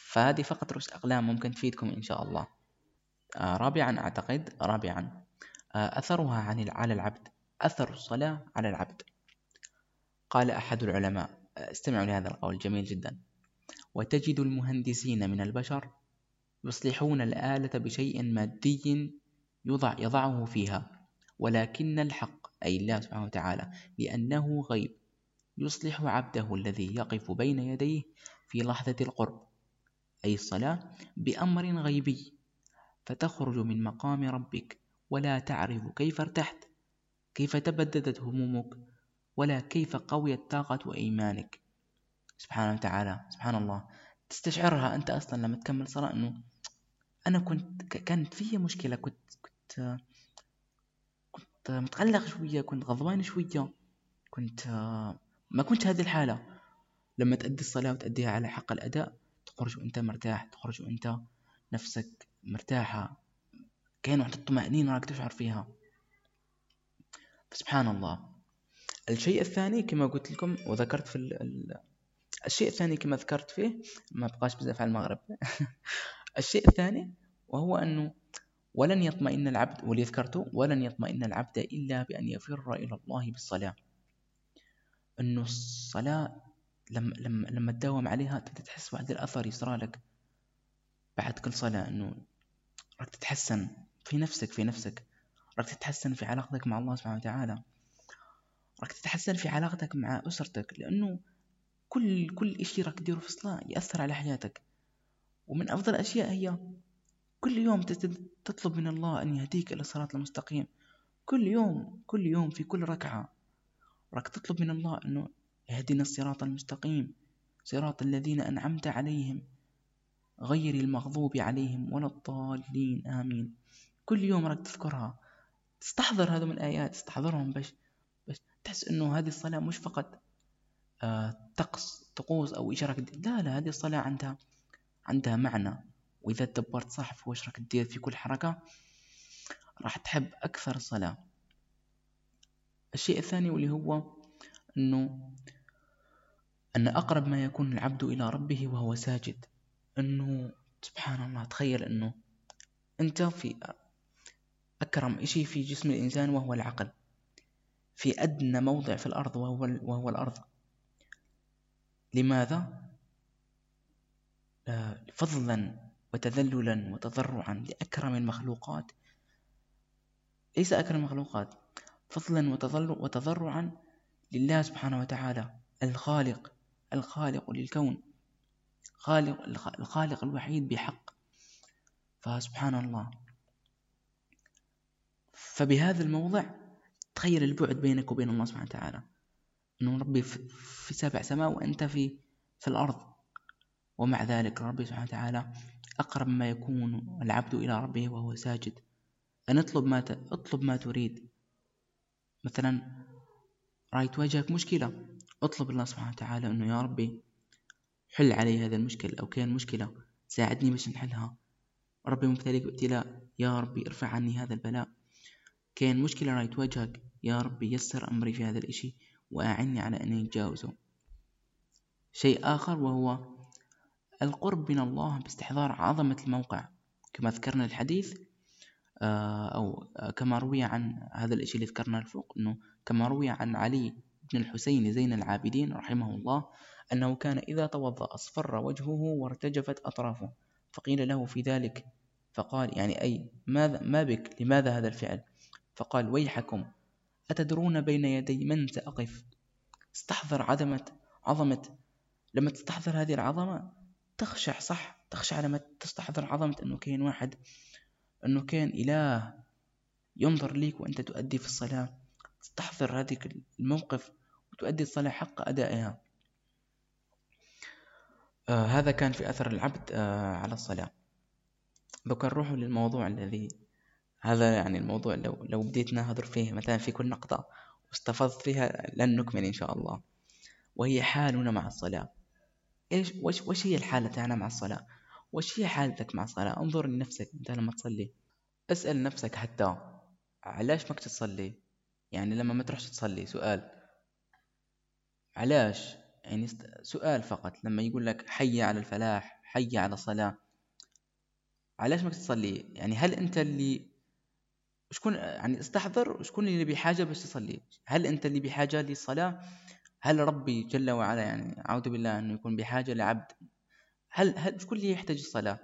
فهذه فقط رؤوس أقلام ممكن تفيدكم إن شاء الله. رابعا أعتقد رابعا. آه أثرها عن على العبد أثر الصلاة على العبد. قال أحد العلماء استمعوا لهذا القول جميل جدا. وتجد المهندسين من البشر يصلحون الآلة بشيء مادي يضع يضعه فيها ولكن الحق أي الله سبحانه وتعالى لأنه غيب. يصلح عبده الذي يقف بين يديه في لحظة القرب أي الصلاة بأمر غيبي. فتخرج من مقام ربك. ولا تعرف كيف ارتحت كيف تبددت همومك ولا كيف قويت طاقة إيمانك. سبحانه وتعالى سبحان الله. تستشعرها أنت أصلا لما تكمل صلاة أنه أنا كنت كانت في مشكلة. كنت كنت كنت متقلق شوية كنت غضبان شوية كنت ما كنت هذه الحالة. لما تأدي الصلاة وتأديها على حق الأداء تخرج وأنت مرتاح تخرج وأنت نفسك مرتاحة. كاين واحد الطمأنينة راك تشعر فيها. سبحان الله الشيء الثاني كما قلت لكم وذكرت في ال... الشيء الثاني كما ذكرت فيه ما بقاش بزاف على المغرب. الشيء الثاني وهو أنه ولن يطمئن العبد واللي ذكرته ولن يطمئن العبد إلا بأن يفر إلى الله بالصلاة. أنه الصلاة لما لما لما تداوم عليها تبدا تحس واحد الأثر يصرى لك بعد كل صلاة أنه راك تتحسن في نفسك في نفسك. راك تتحسن في علاقتك مع الله سبحانه وتعالى. راك تتحسن في علاقتك مع أسرتك لأنه كل كل إشي راك تديره في الصلاة يأثر على حياتك. ومن أفضل الأشياء هي كل يوم تطلب من الله أن يهديك إلى الصراط المستقيم. كل يوم كل يوم في كل ركعة راك تطلب من الله أنه يهدينا الصراط المستقيم صراط الذين أنعمت عليهم. غير المغضوب عليهم ولا الضالين. آمين. كل يوم راك تذكرها. تستحضر هذا من الآيات تستحضرهم باش باش تحس أنه هذه الصلاة مش فقط آه طقس طقوس أو إشارة لا لا هذه الصلاة عندها عندها معنى. وإذا تدبرت صح في واش راك دير في كل حركة راح تحب أكثر الصلاة الشيء الثاني واللي هو أنه أن أقرب ما يكون العبد إلى ربه وهو ساجد. أنه سبحان الله تخيل أنه أنت في أكرم شيء في جسم الإنسان وهو العقل. في أدنى موضع في الأرض وهو, وهو الأرض. لماذا؟ آه، فضلا وتذللا وتضرعا لأكرم المخلوقات. ليس أكرم المخلوقات. فضلا وتضرعا لله سبحانه وتعالى الخالق. الخالق للكون. خالق الخالق الوحيد بحق. فسبحان الله فبهذا الموضع تخيل البعد بينك وبين الله سبحانه وتعالى. إنه ربي في سبع سماء وأنت في في الأرض. ومع ذلك ربي سبحانه وتعالى أقرب ما يكون العبد إلى ربه وهو ساجد. أن اطلب ما. اطلب ما تريد. مثلا رأيت وجهك مشكلة. اطلب الله سبحانه وتعالى إنه يا ربي حل علي هذا المشكل أو كان مشكلة ساعدني باش نحلها. ربي مبتليك بابتلاء. يا ربي ارفع عني هذا البلاء. كان مشكلة راهي تواجهك. يا ربي يسر أمري في هذا الإشي وأعني على أن أتجاوزه شيء آخر وهو القرب من الله باستحضار عظمة الموقع. كما ذكرنا الحديث آه، أو كما روي عن هذا الإشي اللي ذكرنا الفوق أنه كما روي عن علي بن الحسين زين العابدين رحمه الله أنه كان إذا توضأ أصفر وجهه وارتجفت أطرافه فقيل له في ذلك فقال يعني أي ماذا ما بك لماذا هذا الفعل؟ فقال ويحكم أتدرون بين يدي من سأقف؟ استحضر عظمة عظمة لما تستحضر هذه العظمة تخشع صح؟ تخشع لما تستحضر عظمة أنه كاين واحد أنه كان إله ينظر ليك وأنت تؤدي في الصلاة. تستحضر هذه الموقف وتؤدي الصلاة حق أدائها. آه هذا كان في أثر العبد آه على الصلاة. دوكا نروحوا للموضوع الذي هذا يعني الموضوع لو لو بديت نهضر فيه مثلا في كل نقطة واستفضت فيها لن نكمل إن شاء الله. وهي حالنا مع الصلاة. إيش وش وش هي الحالة تاعنا مع الصلاة؟ وش هي حالتك مع الصلاة؟ انظر لنفسك أنت لما تصلي. اسأل نفسك حتى علاش ماك تصلي؟ يعني لما ما تروحش تصلي سؤال. علاش؟ يعني سؤال فقط لما يقول لك حي على الفلاح حي على الصلاة علاش ما تصلي يعني هل أنت اللي شكون يعني استحضر شكون اللي بحاجة باش تصلي هل أنت اللي بحاجة للصلاة؟ هل ربي جل وعلا يعني أعوذ بالله أنه يكون بحاجة لعبد؟ هل هل شكون اللي يحتاج الصلاة؟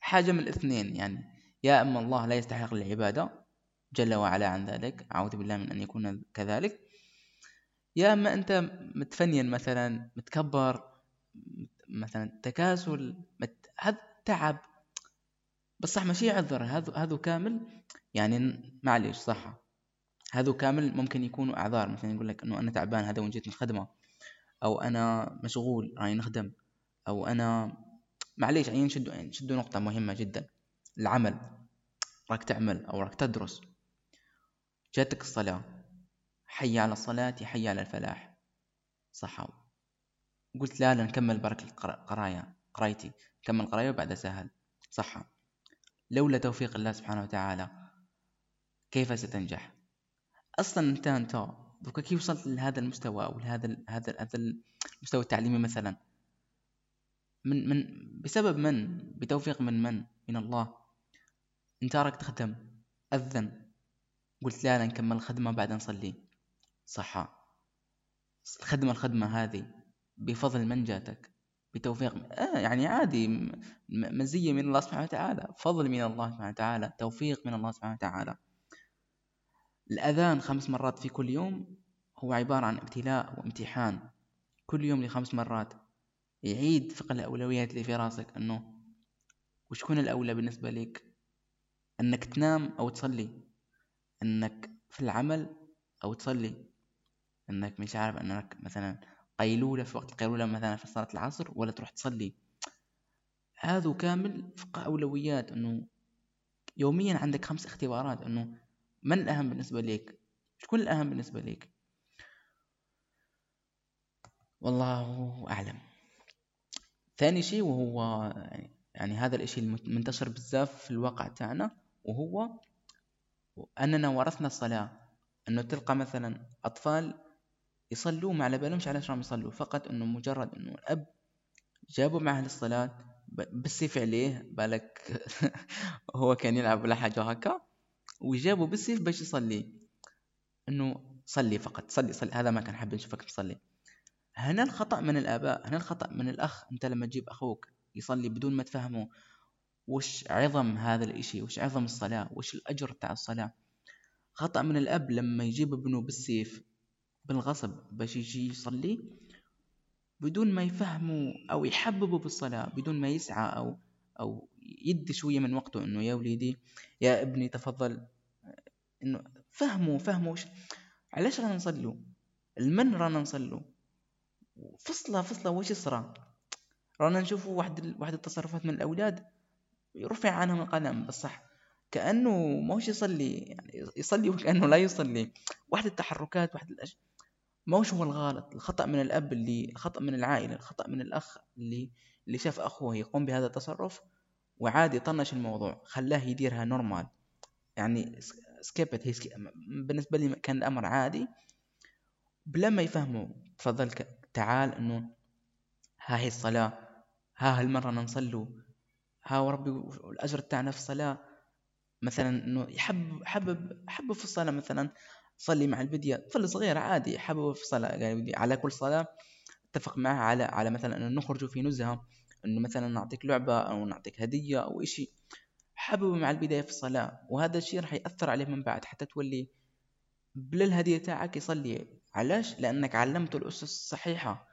حاجة من الاثنين يعني. يا أما الله لا يستحق العبادة جل وعلا عن ذلك أعوذ بالله من أن يكون كذلك. يا أما أنت متفنين مثلا متكبر مثلا تكاسل مت... هذا تعب. بس صح ماشي عذر هذا هذا كامل يعني معليش صح. هذا كامل ممكن يكونوا أعذار. مثلا يقول لك إنه أنا تعبان هذا وين جيت من الخدمة. أو أنا مشغول راني نخدم. أو أنا معليش يعني نشدوا نقطة مهمة جدا. العمل. راك تعمل أو راك تدرس. جاتك الصلاة. حي على الصلاة حي على الفلاح. صح قلت لا لا نكمل برك القراية قرايتي. كمل قراية وبعدها سهل. صح لولا توفيق الله سبحانه وتعالى كيف ستنجح؟ أصلا أنت أنت دوكا كيف وصلت لهذا المستوى أو لهذا هذا هذا المستوى التعليمي مثلا؟ من من بسبب من؟ بتوفيق من من؟ من الله. انت راك تخدم أذن. قلت لا لا نكمل الخدمة بعد نصلي. صح الخدمة الخدمة هذه بفضل من جاتك؟ بتوفيق آه يعني عادي مزية من الله سبحانه وتعالى. فضل من الله سبحانه وتعالى توفيق من الله سبحانه وتعالى. الأذان خمس مرات في كل يوم هو عبارة عن ابتلاء وامتحان. كل يوم لخمس مرات يعيد فقه الأولويات اللي في راسك أنه وشكون الأولى بالنسبة لك أنك تنام أو تصلي. أنك في العمل أو تصلي. أنك مش عارف أنك مثلا قيلولة في وقت القيلولة مثلا في صلاة العصر ولا تروح تصلي. هذا كامل فقه أولويات أنه يوميا عندك خمس اختبارات أنه من الأهم بالنسبة لك شكون الأهم بالنسبة لك والله أعلم. ثاني شيء وهو يعني, يعني هذا الإشي المنتشر بزاف في الواقع تاعنا وهو أننا ورثنا الصلاة. أنه تلقى مثلا أطفال يصلوا ما على بالهمش علاش راهم يصلوا فقط إنه مجرد إنه الأب جابوا معه للصلاة بالسيف عليه بالك هو كان يلعب ولا حاجة هكا وجابوا بالسيف باش يصلي. إنه صلي فقط صلي صلي. هذا ما كان حاب نشوفك تصلي. هنا الخطأ من الآباء هنا الخطأ من الأخ. أنت لما تجيب أخوك يصلي بدون ما تفهمه وش عظم هذا الإشي؟ وش عظم الصلاة؟ وش الأجر تاع الصلاة؟ خطأ من الأب لما يجيب ابنه بالسيف بالغصب باش يجي يصلي بدون ما يفهموا أو يحببوا بالصلاة بدون ما يسعى أو أو يدي شوية من وقته إنه يا وليدي يا ابني تفضل. إنه فهموا فهموا علاش رانا نصلوا؟ المن رانا نصلوا؟ فصلة فصلة وش يصرى؟ رانا نشوفوا واحد واحد التصرفات من الأولاد يرفع عنهم القلم بصح كأنه ماهوش يصلي يعني يصلي وكأنه لا يصلي. واحد التحركات واحد الأشياء موش هو الغلط الخطأ من الأب اللي الخطأ من العائلة الخطأ من الأخ اللي اللي شاف أخوه يقوم بهذا التصرف وعادي طنش الموضوع خلاه يديرها normal يعني skip it هي skip. بالنسبة لي كان الأمر عادي. بلا ما يفهموا تفضل تعال إنه ها هي الصلاة ها هالمرة نصلوا ها وربي الأجر تاعنا في الصلاة. مثلا إنه يحب حبب حبب في الصلاة مثلا. صلي مع الفيديو طفل صغير عادي حبة في صلاة يعني على كل صلاة أتفق معه على على مثلا إنه نخرج في نزهة إنه مثلا نعطيك لعبة أو نعطيك هدية أو إشي. حببه مع البداية في الصلاة وهذا الشيء راح يأثر عليه من بعد حتى تولي بلا الهدية تاعك يصلي. علاش؟ لأنك علمته الأسس الصحيحة.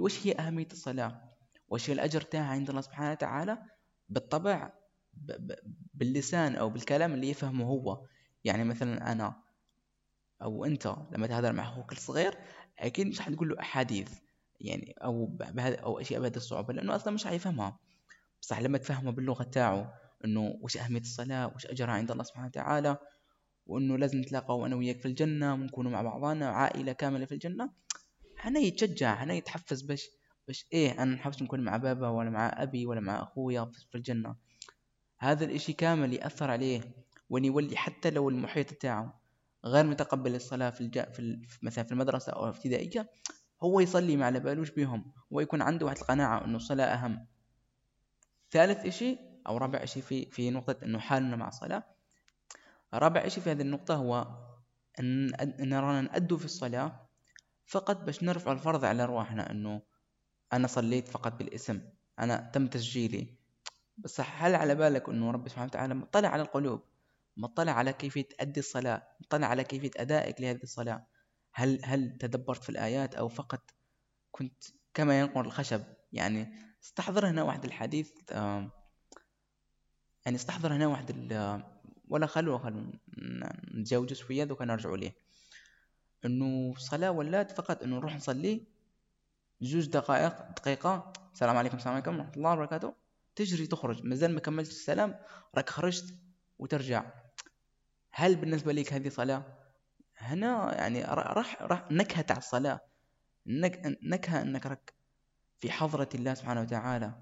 وش هي أهمية الصلاة؟ وش هي الأجر تاعها عند الله سبحانه وتعالى؟ بالطبع باللسان أو بالكلام اللي يفهمه هو. يعني مثلا أنا أو أنت لما تهضر مع أخوك الصغير أكيد مش حتقول له أحاديث يعني أو بهذا أو أشياء بهذه الصعوبة لأنه أصلا مش حيفهمها بصح لما تفهمه باللغة تاعه إنه وش أهمية الصلاة وش أجرها عند الله سبحانه وتعالى وإنه لازم نتلاقوا أنا وياك في الجنة ونكونوا مع بعضنا عائلة كاملة في الجنة هنا يتشجع هنا يتحفز باش باش إيه أنا نحبش نكون مع بابا ولا مع أبي ولا مع أخويا في الجنة. هذا الإشي كامل يأثر عليه وأن يولي حتى لو المحيط تاعه غير متقبل الصلاة في, الج... في. مثلا في المدرسة أو الابتدائية هو يصلي ما على بالوش بهم ويكون عنده واحد القناعة أنه الصلاة أهم. ثالث إشي أو رابع إشي في في نقطة أنه حالنا مع الصلاة. رابع إشي في هذه النقطة هو أن رانا نأدوا في الصلاة فقط باش نرفع الفرض على أرواحنا أنه أنا صليت فقط بالاسم أنا تم تسجيلي. بس هل على بالك أنه رب سبحانه وتعالى مطلع على القلوب؟ مطلع على كيفية تأدي الصلاة مطلع على كيفية أدائك لهذه الصلاة. هل هل تدبرت في الآيات أو فقط كنت كما ينقر الخشب؟ يعني استحضر هنا واحد الحديث يعني استحضر هنا واحد ولا خلوا خلوا نتجاوز شوية دوكا نرجعوا ليه إنه صلاة ولات فقط إنه نروح نصلي جوج دقائق دقيقة السلام عليكم السلام عليكم ورحمة الله وبركاته تجري تخرج. مازال ما كملتش السلام راك خرجت وترجع. هل بالنسبة لك هذه صلاة؟ هنا يعني راح راح نكهة تاع الصلاة. نك نكهة إنك راك في حضرة الله سبحانه وتعالى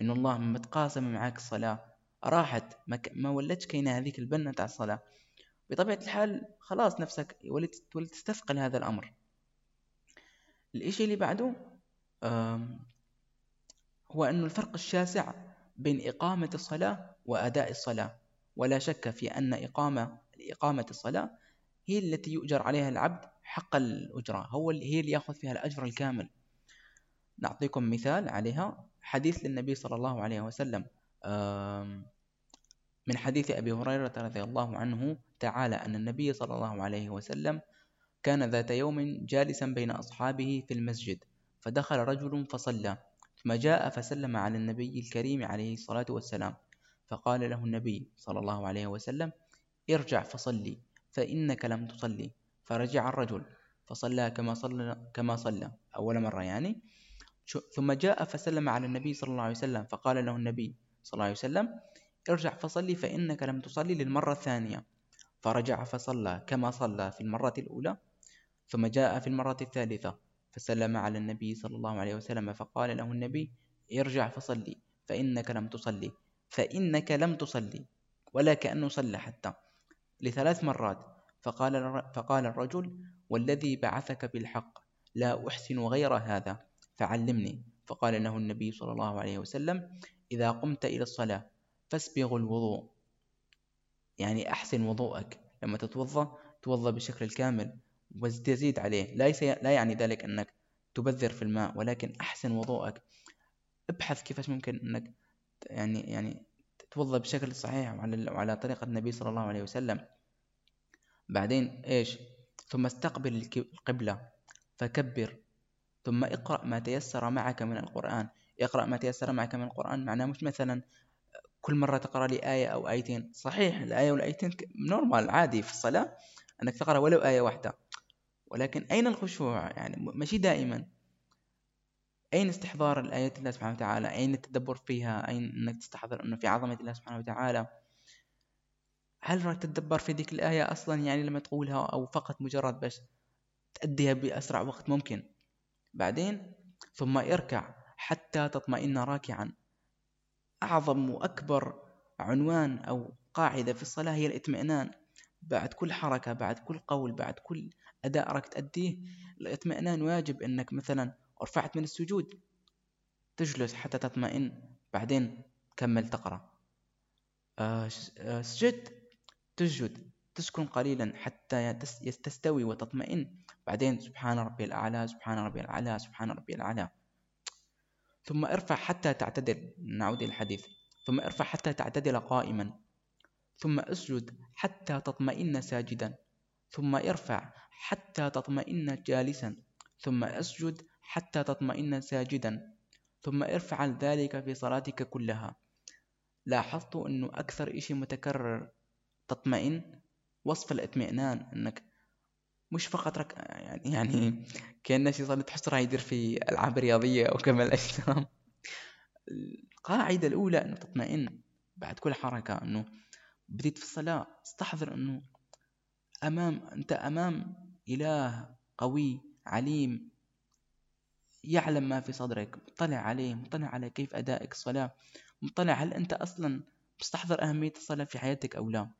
إن الله متقاسم معاك الصلاة. راحت ما, ك... ما ولتش كاينة هذيك البنة تاع الصلاة. بطبيعة الحال خلاص نفسك ولت تستثقل هذا الأمر. الإشي اللي بعده هو أن الفرق الشاسع بين إقامة الصلاة وأداء الصلاة. ولا شك في أن إقامة إقامة الصلاة هي التي يؤجر عليها العبد حق الأجرة هو هي اللي يأخذ فيها الأجر الكامل. نعطيكم مثال عليها حديث للنبي صلى الله عليه وسلم من حديث أبي هريرة رضي الله عنه تعالى أن النبي صلى الله عليه وسلم كان ذات يوم جالسا بين أصحابه في المسجد فدخل رجل فصلى ثم جاء فسلم على النبي الكريم عليه الصلاة والسلام فقال له النبي صلى الله عليه وسلم ارجع فصلي فإنك لم تصلي. فرجع الرجل فصلى كما صلى كما صلى. أول مرة يعني. ثم جاء فسلم على النبي صلى الله عليه وسلم فقال له النبي صلى الله عليه وسلم ارجع فصلي فإنك لم تصلي للمرة الثانية. فرجع فصلى كما صلى في المرة الأولى ثم جاء في المرة الثالثة فسلم على النبي صلى الله عليه وسلم فقال له النبي ارجع فصلي فإنك لم تصلي. فإنك لم تصلي ولا كأنه صلى حتى. لثلاث مرات. فقال, فقال الرجل والذي بعثك بالحق لا أحسن غير هذا فعلمني. فقال له النبي صلى الله عليه وسلم إذا قمت إلى الصلاة فاسبغ الوضوء. يعني أحسن وضوءك. لما تتوضأ توضأ بالشكل الكامل وتزيد عليه. ليس لا يعني ذلك أنك تبذر في الماء ولكن أحسن وضوءك. ابحث كيفاش ممكن أنك يعني يعني تتوضأ بشكل صحيح وعلى وعلى طريقة النبي صلى الله عليه وسلم. بعدين إيش؟ ثم استقبل القبلة فكبر. ثم اقرأ ما تيسر معك من القرآن. اقرأ ما تيسر معك من القرآن معناه مش مثلا كل مرة تقرأ لي آية أو آيتين. صحيح الآية والآيتين نورمال عادي في الصلاة أنك تقرأ ولو آية واحدة. ولكن أين الخشوع؟ يعني ماشي دائما. أين استحضار الآيات الله سبحانه وتعالى؟ أين التدبر فيها؟ أين أنك تستحضر أنه في عظمة الله سبحانه وتعالى؟ هل راك تتدبر في ذيك الآية أصلا؟ يعني لما تقولها أو فقط مجرد باش تأديها بأسرع وقت ممكن. بعدين ثم اركع حتى تطمئن راكعا. أعظم وأكبر عنوان أو قاعدة في الصلاة هي الاطمئنان. بعد كل حركة بعد كل قول بعد كل أداء راك تأديه الاطمئنان واجب. أنك مثلا رفعت من السجود. تجلس حتى تطمئن. بعدين كمل تقرأ. آه, آه، سجدت تسجد. تسكن قليلا حتى تستوي وتطمئن. بعدين سبحان ربي الأعلى سبحان ربي الأعلى سبحان ربي الأعلى. ثم ارفع حتى تعتدل. نعود إلى الحديث. ثم ارفع حتى تعتدل قائما. ثم اسجد حتى تطمئن ساجدا. ثم ارفع حتى تطمئن جالسا. ثم اسجد حتى تطمئن ساجدا. ثم افعل ذلك في صلاتك كلها. لاحظت أنه أكثر إشي متكرر. تطمئن. وصف الاطمئنان. أنك مش فقط رك يعني يعني كأن شي صار تحس راح يدير في ألعاب رياضية أو كمال الأجسام. القاعدة الأولى أنه تطمئن. بعد كل حركة أنه بديت في الصلاة. استحضر أنه أمام أنت أمام إله قوي عليم. يعلم ما في صدرك مطلع عليه مطلع على كيف أدائك الصلاة مطلع هل أنت أصلا مستحضر أهمية الصلاة في حياتك أو لا.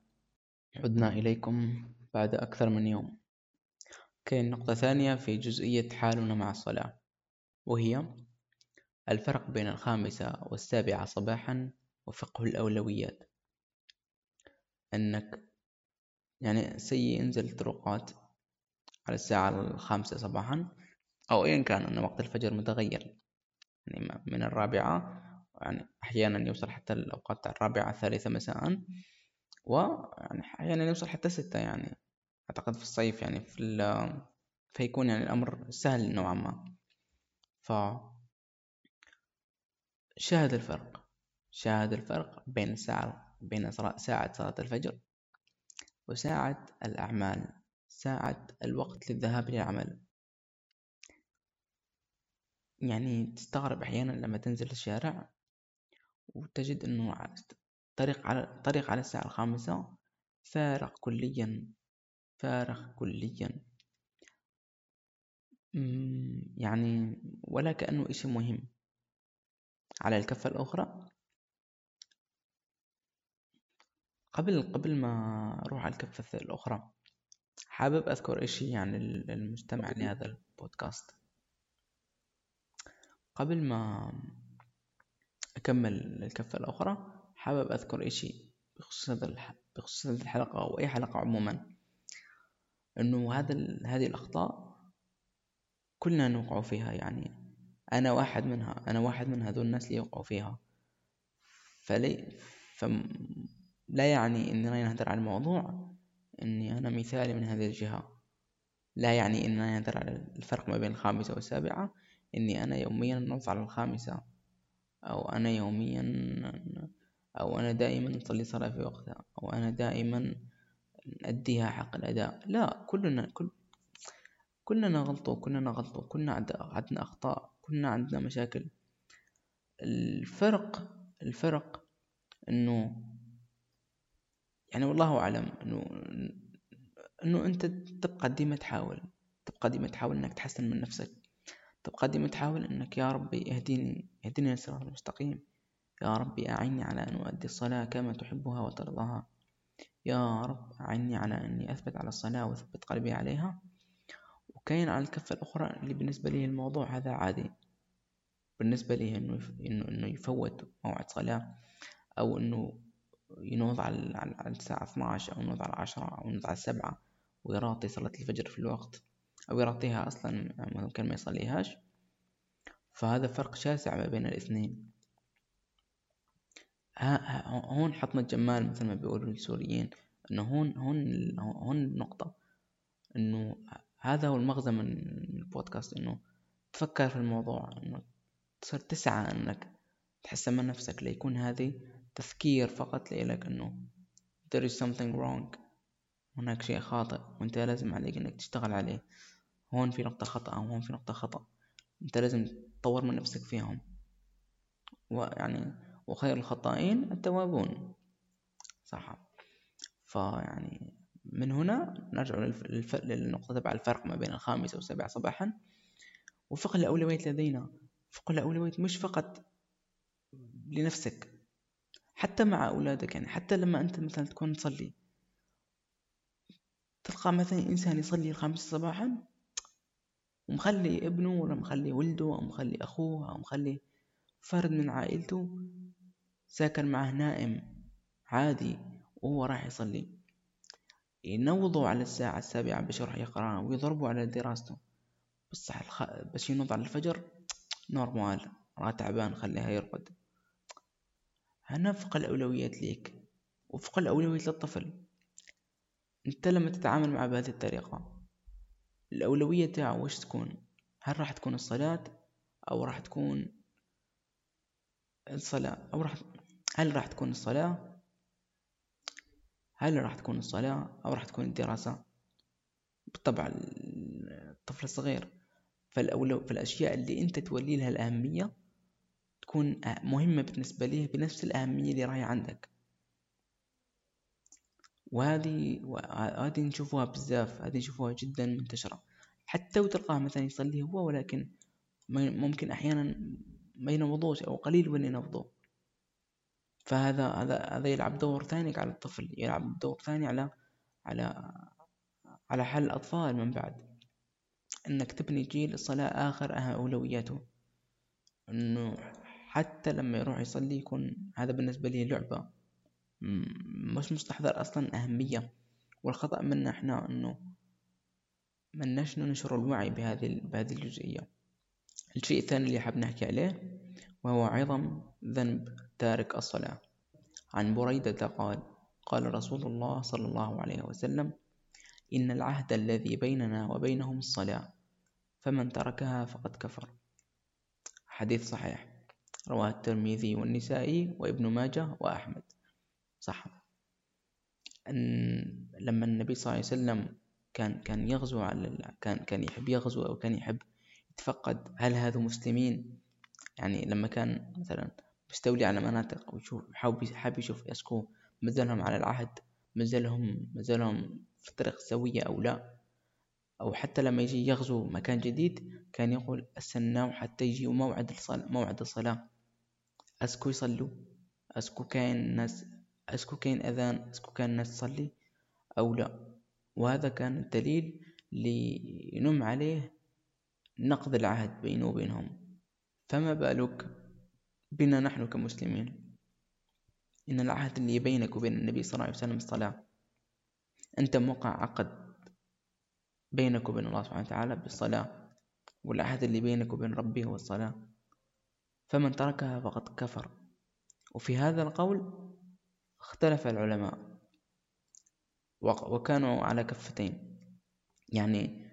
عدنا إليكم بعد أكثر من يوم. كاين نقطة ثانية في جزئية حالنا مع الصلاة وهي الفرق بين الخامسة والسابعة صباحا وفقه الأولويات. أنك يعني سي ينزل الطرقات على الساعة الخامسة صباحا أو أيا كان أن وقت الفجر متغير. يعني من الرابعة يعني أحيانا يوصل حتى الأوقات الرابعة الثالثة مساء ويعني أحيانا يوصل حتى ستة يعني. أعتقد في الصيف يعني في فيكون يعني الأمر سهل نوعا ما. ف شاهد الفرق. شاهد الفرق بين الساعة بين ساعة صلاة الفجر وساعة الأعمال ساعة الوقت للذهاب للعمل. يعني تستغرب أحيانا لما تنزل الشارع وتجد أنه طريق على طريق على الساعة الخامسة فارغ كليا فارغ كليا. يعني ولا كأنه إشي مهم. على الكفة الأخرى قبل قبل ما أروح على الكفة الأخرى حابب أذكر إشي يعني للمستمع لهذا البودكاست. قبل ما أكمل الكفة الأخرى حابب أذكر إشي بخصوص هذا بخصوص هذه الحلقة أو أي حلقة عموما. إنه هذا هذه الأخطاء كلنا نوقع فيها يعني أنا واحد منها أنا واحد من هذول الناس اللي يوقعوا فيها. فلي فم لا يعني إننا نهدر على الموضوع إني أنا مثالي من هذه الجهة. لا يعني إننا نهدر على الفرق ما بين الخامسة والسابعة. إني أنا يوميا نص على الخامسة أو أنا يوميا أو أنا دائما أصلي صلاة في وقتها أو أنا دائما نأديها حق الأداء. لا كلنا كل كلنا غلطوا كلنا غلطوا كلنا عندنا أخطاء كلنا عندنا مشاكل. الفرق الفرق إنه يعني والله أعلم إنه إنه أنت تبقى ديما تحاول تبقى ديما تحاول إنك تحسن من نفسك. تبقى ديما تحاول إنك يا ربي اهديني اهدني للصراط المستقيم. يا ربي أعني على أن أؤدي الصلاة كما تحبها وترضاها. يا رب أعني على أني أثبت على الصلاة وأثبت قلبي عليها. وكاين على الكفة الأخرى اللي بالنسبة لي الموضوع هذا عادي. بالنسبة لي إنه إنه يفوت موعد صلاة أو إنه ينوض على على الساعة 12 أو ينوض على 10 أو ينوض على 7 ويراطي صلاة الفجر في الوقت. أو يراطيها أصلا ممكن ما يصليهاش. فهذا فرق شاسع ما بين الاثنين. هون حطنا الجمال مثل ما بيقولوا السوريين إنه هون هون هون النقطة. إنه هذا هو المغزى من البودكاست إنه تفكر في الموضوع إنه تصير تسعى إنك تحسن من نفسك ليكون هذه تفكير فقط لإلك إنه there is something wrong. هناك شيء خاطئ وإنت لازم عليك إنك تشتغل عليه. هون في نقطة خطأ أو هون في نقطة خطأ. أنت لازم تطور من نفسك فيهم. ويعني وخير الخطائين التوابون. صح. فيعني من هنا نرجع للف... للنقطة تبع الفرق ما بين الخامسة والسابعة صباحا. وفقه الأولويات لدينا. فقه الأولويات مش فقط لنفسك. حتى مع أولادك يعني. حتى لما أنت مثلا تكون تصلي. تلقى مثلا إنسان يصلي الخامسة صباحا ومخلي ابنه ولا مخلي ولده أو مخلي أخوه أو مخلي فرد من عائلته ساكن معه نائم عادي وهو راح يصلي. ينوضوا على الساعة السابعة باش يروح يقرأ ويضربوا على دراسته. بس الخ... باش ينوض على الفجر نورمال راه تعبان خليها يرقد. هنا فوق الأولويات ليك وفوق الأولويات للطفل. أنت لما تتعامل معه بهذه الطريقة الأولوية تاعه وش تكون؟ هل راح تكون الصلاة أو راح تكون الصلاة؟ أو راح هل راح تكون الصلاة؟ هل راح تكون الصلاة أو راح تكون الدراسة؟ بالطبع الطفل الصغير. فالأولو فالأشياء اللي أنت تولي لها الأهمية تكون مهمة بالنسبة ليه بنفس الأهمية اللي راهي عندك. وهذه هذه نشوفوها بزاف هذه نشوفوها جدا منتشرة. حتى وتلقاه مثلا يصلي هو ولكن ممكن أحيانا ما ينوضوش أو قليل وين ينوضوا فهذا هذا هذا يلعب دور ثاني على الطفل يلعب دور ثاني على على على حل الأطفال من بعد. إنك تبني جيل الصلاة آخر أولوياته. إنه حتى لما يروح يصلي يكون هذا بالنسبة لي لعبة. مش مستحضر أصلا أهمية. والخطأ منا إحنا إنه مناش ننشر الوعي بهذه بهذه الجزئية. الشيء الثاني اللي حاب نحكي عليه وهو عظم ذنب تارك الصلاة. عن بريدة قال قال رسول الله صلى الله عليه وسلم إن العهد الذي بيننا وبينهم الصلاة فمن تركها فقد كفر. حديث صحيح. رواه الترمذي والنسائي وابن ماجه وأحمد. صح. أن لما النبي صلى الله عليه وسلم كان كان يغزو على كان كان يحب يغزو أو كان يحب يتفقد هل هذو مسلمين؟ يعني لما كان مثلا مستولي على مناطق ويشوف حاب يشوف est-ce que مازالهم على العهد مازالهم مازالهم في الطريق السوية أو لا؟ أو حتى لما يجي يغزو مكان جديد كان يقول استناو حتى يجي موعد الصلاة موعد الصلاة. أسكو يصلوا أسكو كاين ناس أسكو كاين أذان أسكو كاين ناس تصلي أو لا. وهذا كان الدليل لينم عليه نقض العهد بينه وبينهم. فما بالك بنا نحن كمسلمين؟ إن العهد اللي بينك وبين النبي صلى الله عليه وسلم الصلاة أنت موقع عقد بينك وبين الله سبحانه وتعالى بالصلاة والعهد اللي بينك وبين ربي هو الصلاة. فمن تركها فقد كفر. وفي هذا القول اختلف العلماء وكانوا على كفتين. يعني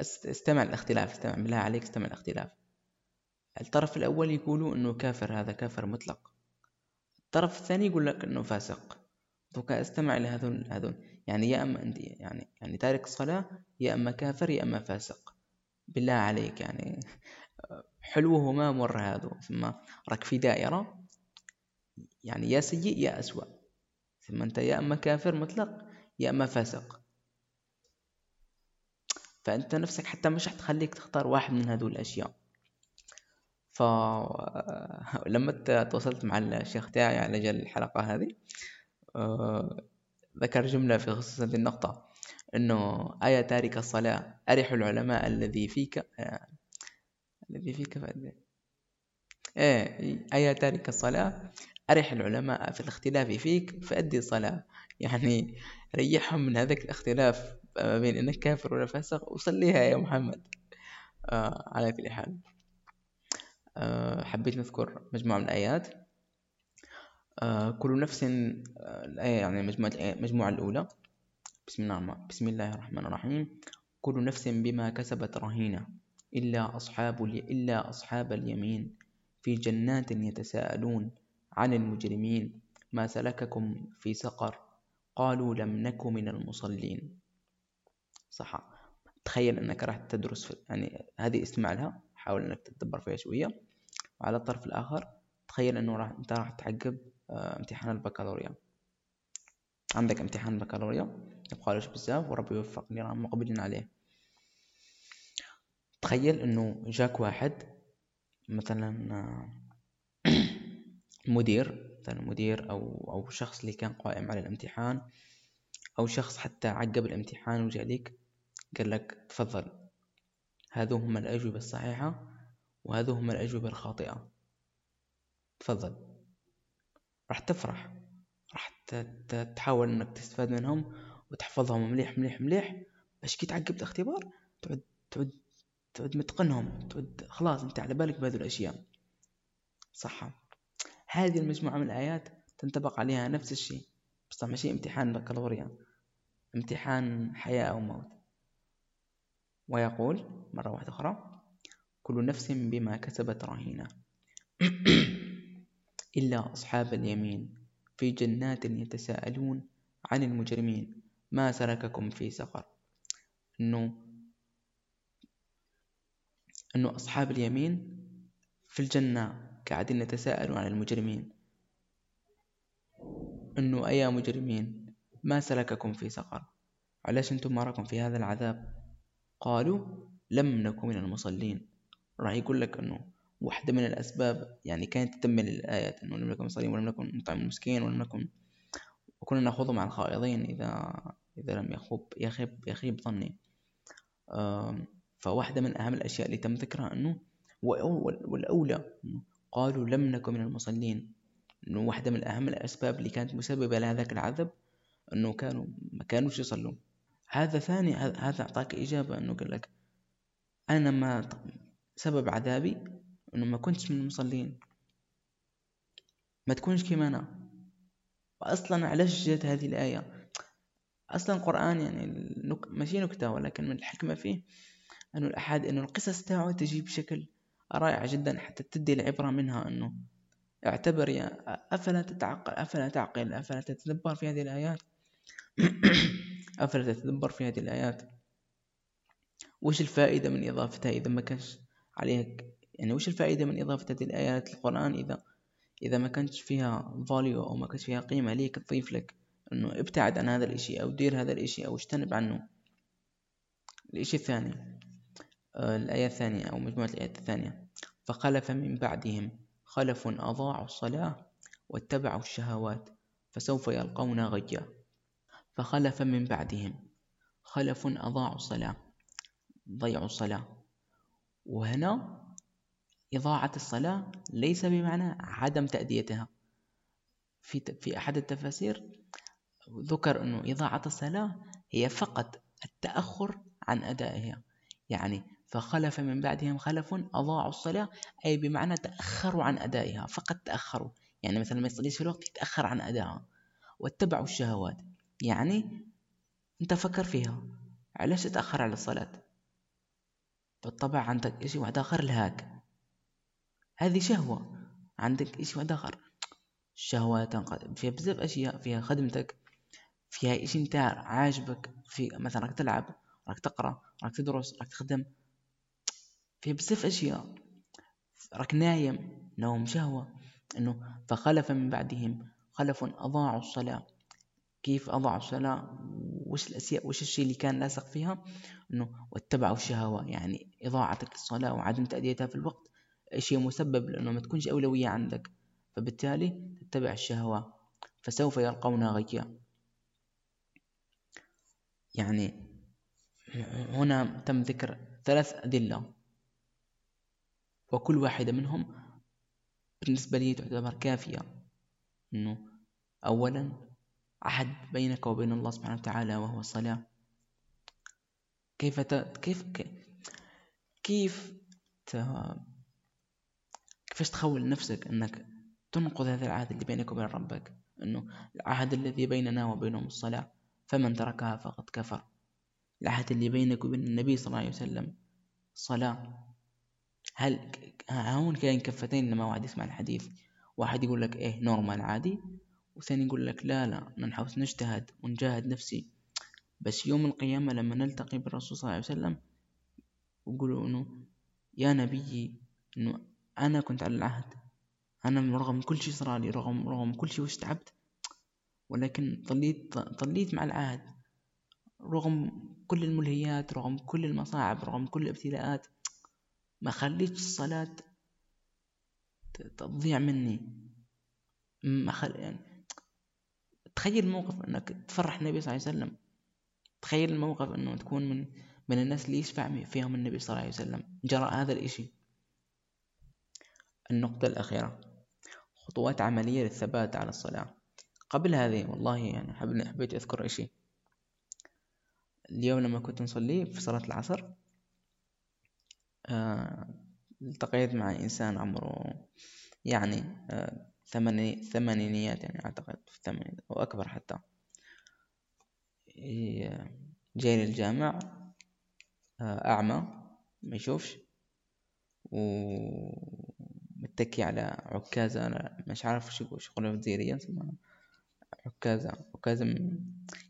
استمع الاختلاف استمع بالله عليك استمع الاختلاف. الطرف الأول يقولوا أنه كافر هذا كافر مطلق. الطرف الثاني يقول لك أنه فاسق. دوكا استمع لهذول هذول يعني يا أما أنت يعني يعني تارك الصلاة يا أما كافر يا أما فاسق. بالله عليك يعني حلوهما مر هذا ثم راك في دائرة يعني يا سيء يا أسوأ. ثم أنت يا أما كافر مطلق يا أما فاسق. فأنت نفسك حتى مش حتخليك تختار واحد من هذول الأشياء. فلما تواصلت مع الشيخ تاعي على جال الحلقة هذه آه، ذكر جملة في خصوص هذه النقطة أنه آية تارك الصلاة أرح العلماء الذي فيك آه، الذي فيك فأدي إيه آية تارك الصلاة أرح العلماء في الاختلاف فيك فأدي الصلاة يعني ريحهم من هذاك الاختلاف ما بين إنك كافر ولا فاسق وصليها يا محمد. آه على كل حال. آه حبيت نذكر مجموعة من الآيات. آه كل نفس آه الآية يعني مجموعة المجموعة الأولى. بسم الله بسم الله الرحمن الرحيم. كل نفس بما كسبت رهينة إلا أصحاب إلا أصحاب اليمين. في جنات يتساءلون عن المجرمين ما سلككم في سقر قالوا لم نك من المصلين. صح تخيل أنك راح تدرس في يعني هذه استمع لها حاول أنك تتدبر فيها شوية. وعلى الطرف الآخر تخيل أنه راح أنت راح تعقب آه، امتحان البكالوريا. عندك امتحان البكالوريا؟ يبقالوش بزاف وربي يوفقني راهم مقبلين عليه. تخيل أنه جاك واحد مثلا آه، مدير مثلا مدير أو أو شخص اللي كان قائم على الامتحان أو شخص حتى عقب الامتحان وجا ليك قال لك تفضل. هذو هم الأجوبة الصحيحة وهذو هم الأجوبة الخاطئة. تفضل. راح تفرح. راح تحاول إنك تستفاد منهم وتحفظهم. مليح مليح مليح. باش كي تعقب الاختبار تعود تعود تعود متقنهم. تعود خلاص أنت على بالك بهذه الأشياء. صح هذه المجموعة من الآيات تنطبق عليها نفس الشيء. بس ماشي امتحان بكالوريا. امتحان حياة أو موت. ويقول مرة واحدة أخرى كل نفس بما كسبت رهينة. إلا أصحاب اليمين في جنات يتساءلون عن المجرمين. ما سلككم في سقر؟ إنه إنه أصحاب اليمين في الجنة قاعدين يتساءلوا عن المجرمين. إنه أيا مجرمين ما سلككم في سقر. علاش أنتم ما في هذا العذاب؟ قالوا لم نكن من المصلين. راح يقول لك إنه واحدة من الأسباب يعني كانت تتمل الآيات أنه لم نكن مصلين ولم نكن نطعم المسكين ولم نكن وكنا نأخذ مع الخائضين إذا إذا لم يخب يخيب يخيب ظني. فواحدة من أهم الأشياء اللي تم ذكرها أنه والأولى قالوا لم نكن من المصلين. أنه واحدة من أهم الأسباب اللي كانت مسببة لهذاك العذاب أنه كانوا ما كانوش يصلون. هذا ثاني هذا أعطاك إجابة أنه قال لك أنا ما سبب عذابي أنه ما كنتش من المصلين. ما تكونش كما أنا. وأصلا علاش جات هذه الآية؟ أصلا القرآن يعني نك... ماشي نكتة ولكن من الحكمة فيه أنه الأحد أنه القصص تاعو تجي بشكل رائع جدا حتى تدي العبرة منها أنه اعتبر يا أفلا تتعقل أفلا تعقل أفلا تتدبر في هذه الآيات؟ أفلا تتدبر في هذه الآيات؟ وش الفائدة من إضافتها إذا ما كانش عليها يعني وش الفائدة من إضافة هذه الآيات القرآن إذا إذا ما كانش فيها value أو ما كانش فيها قيمة ليك تضيف لك؟ إنه ابتعد عن هذا الإشي أو دير هذا الإشي أو اجتنب عنه. الإشي الثاني الآية الثانية أو مجموعة الآيات الثانية. فخلف من بعدهم خلف أضاعوا الصلاة واتبعوا الشهوات فسوف يلقون غيا. فخلف من بعدهم خلف أضاعوا الصلاة ضيعوا الصلاة. وهنا إضاعة الصلاة ليس بمعنى عدم تأديتها. في في أحد التفاسير ذكر أنه إضاعة الصلاة هي فقط التأخر عن أدائها. يعني فخلف من بعدهم خلف أضاعوا الصلاة أي بمعنى تأخروا عن أدائها فقط تأخروا. يعني مثلا ما يصليش في الوقت يتأخر عن أدائها. واتبعوا الشهوات. يعني أنت فكر فيها. علاش تتأخر على الصلاة؟ بالطبع عندك إشي واحد آخر الهاك هذه شهوة. عندك إشي واحد آخر. الشهوات فيها بزاف أشياء. فيها خدمتك. فيها إشي نتاع عاجبك. في مثلا راك تلعب راك تقرأ راك تدرس راك تخدم. فيها بزاف أشياء. راك نايم نوم شهوة إنه فخلف من بعدهم خلف أضاعوا الصلاة. كيف أضاعوا الصلاة؟ وش الأشياء وش الشيء اللي كان لاصق فيها؟ إنه واتبعوا الشهوة يعني إضاعتك للصلاة وعدم تأديتها في الوقت شيء مسبب لأنه ما تكونش أولوية عندك. فبالتالي تتبع الشهوة فسوف يلقون غيا. يعني هنا تم ذكر ثلاث أدلة. وكل واحدة منهم بالنسبة لي تعتبر كافية أنه أولا عهد بينك وبين الله سبحانه وتعالى وهو الصلاة. كيف ت... كيف كيف ت... كيفاش تخول نفسك إنك تنقض هذا العهد اللي بينك وبين ربك؟ إنه العهد الذي بيننا وبينهم الصلاة. فمن تركها فقد كفر. العهد اللي بينك وبين النبي صلى الله عليه وسلم الصلاة هل هون كاين كفتين لما واحد يسمع الحديث. واحد يقول لك إيه نورمال عادي وثاني يقول لك لا لا نحاول نجتهد ونجاهد نفسي. بس يوم القيامة لما نلتقي بالرسول صلى الله عليه وسلم ويقولوا إنه يا نبيي إنه أنا كنت على العهد. أنا رغم كل شيء صار لي رغم رغم كل شيء وش تعبت ولكن ظليت ظليت مع العهد. رغم كل الملهيات رغم كل المصاعب رغم كل الابتلاءات ما خليتش الصلاة تضيع مني. ما خل... يعني تخيل الموقف إنك تفرح النبي صلى الله عليه وسلم. تخيل الموقف إنه تكون من من الناس اللي يشفع فيهم النبي صلى الله عليه وسلم. جرى هذا الإشي. النقطة الأخيرة. خطوات عملية للثبات على الصلاة. قبل هذه والله يعني حبيت أذكر إشي. اليوم لما كنت نصلي في صلاة العصر التقيت مع إنسان عمره يعني آه، ثماني ثمانينيات يعني أعتقد في الثمانينات أو أكبر حتى. جاي للجامع آه، أعمى ما يشوفش ومتكي على عكازة أنا مش عارف شو شغله وزيرية اسمها عكازة عكازة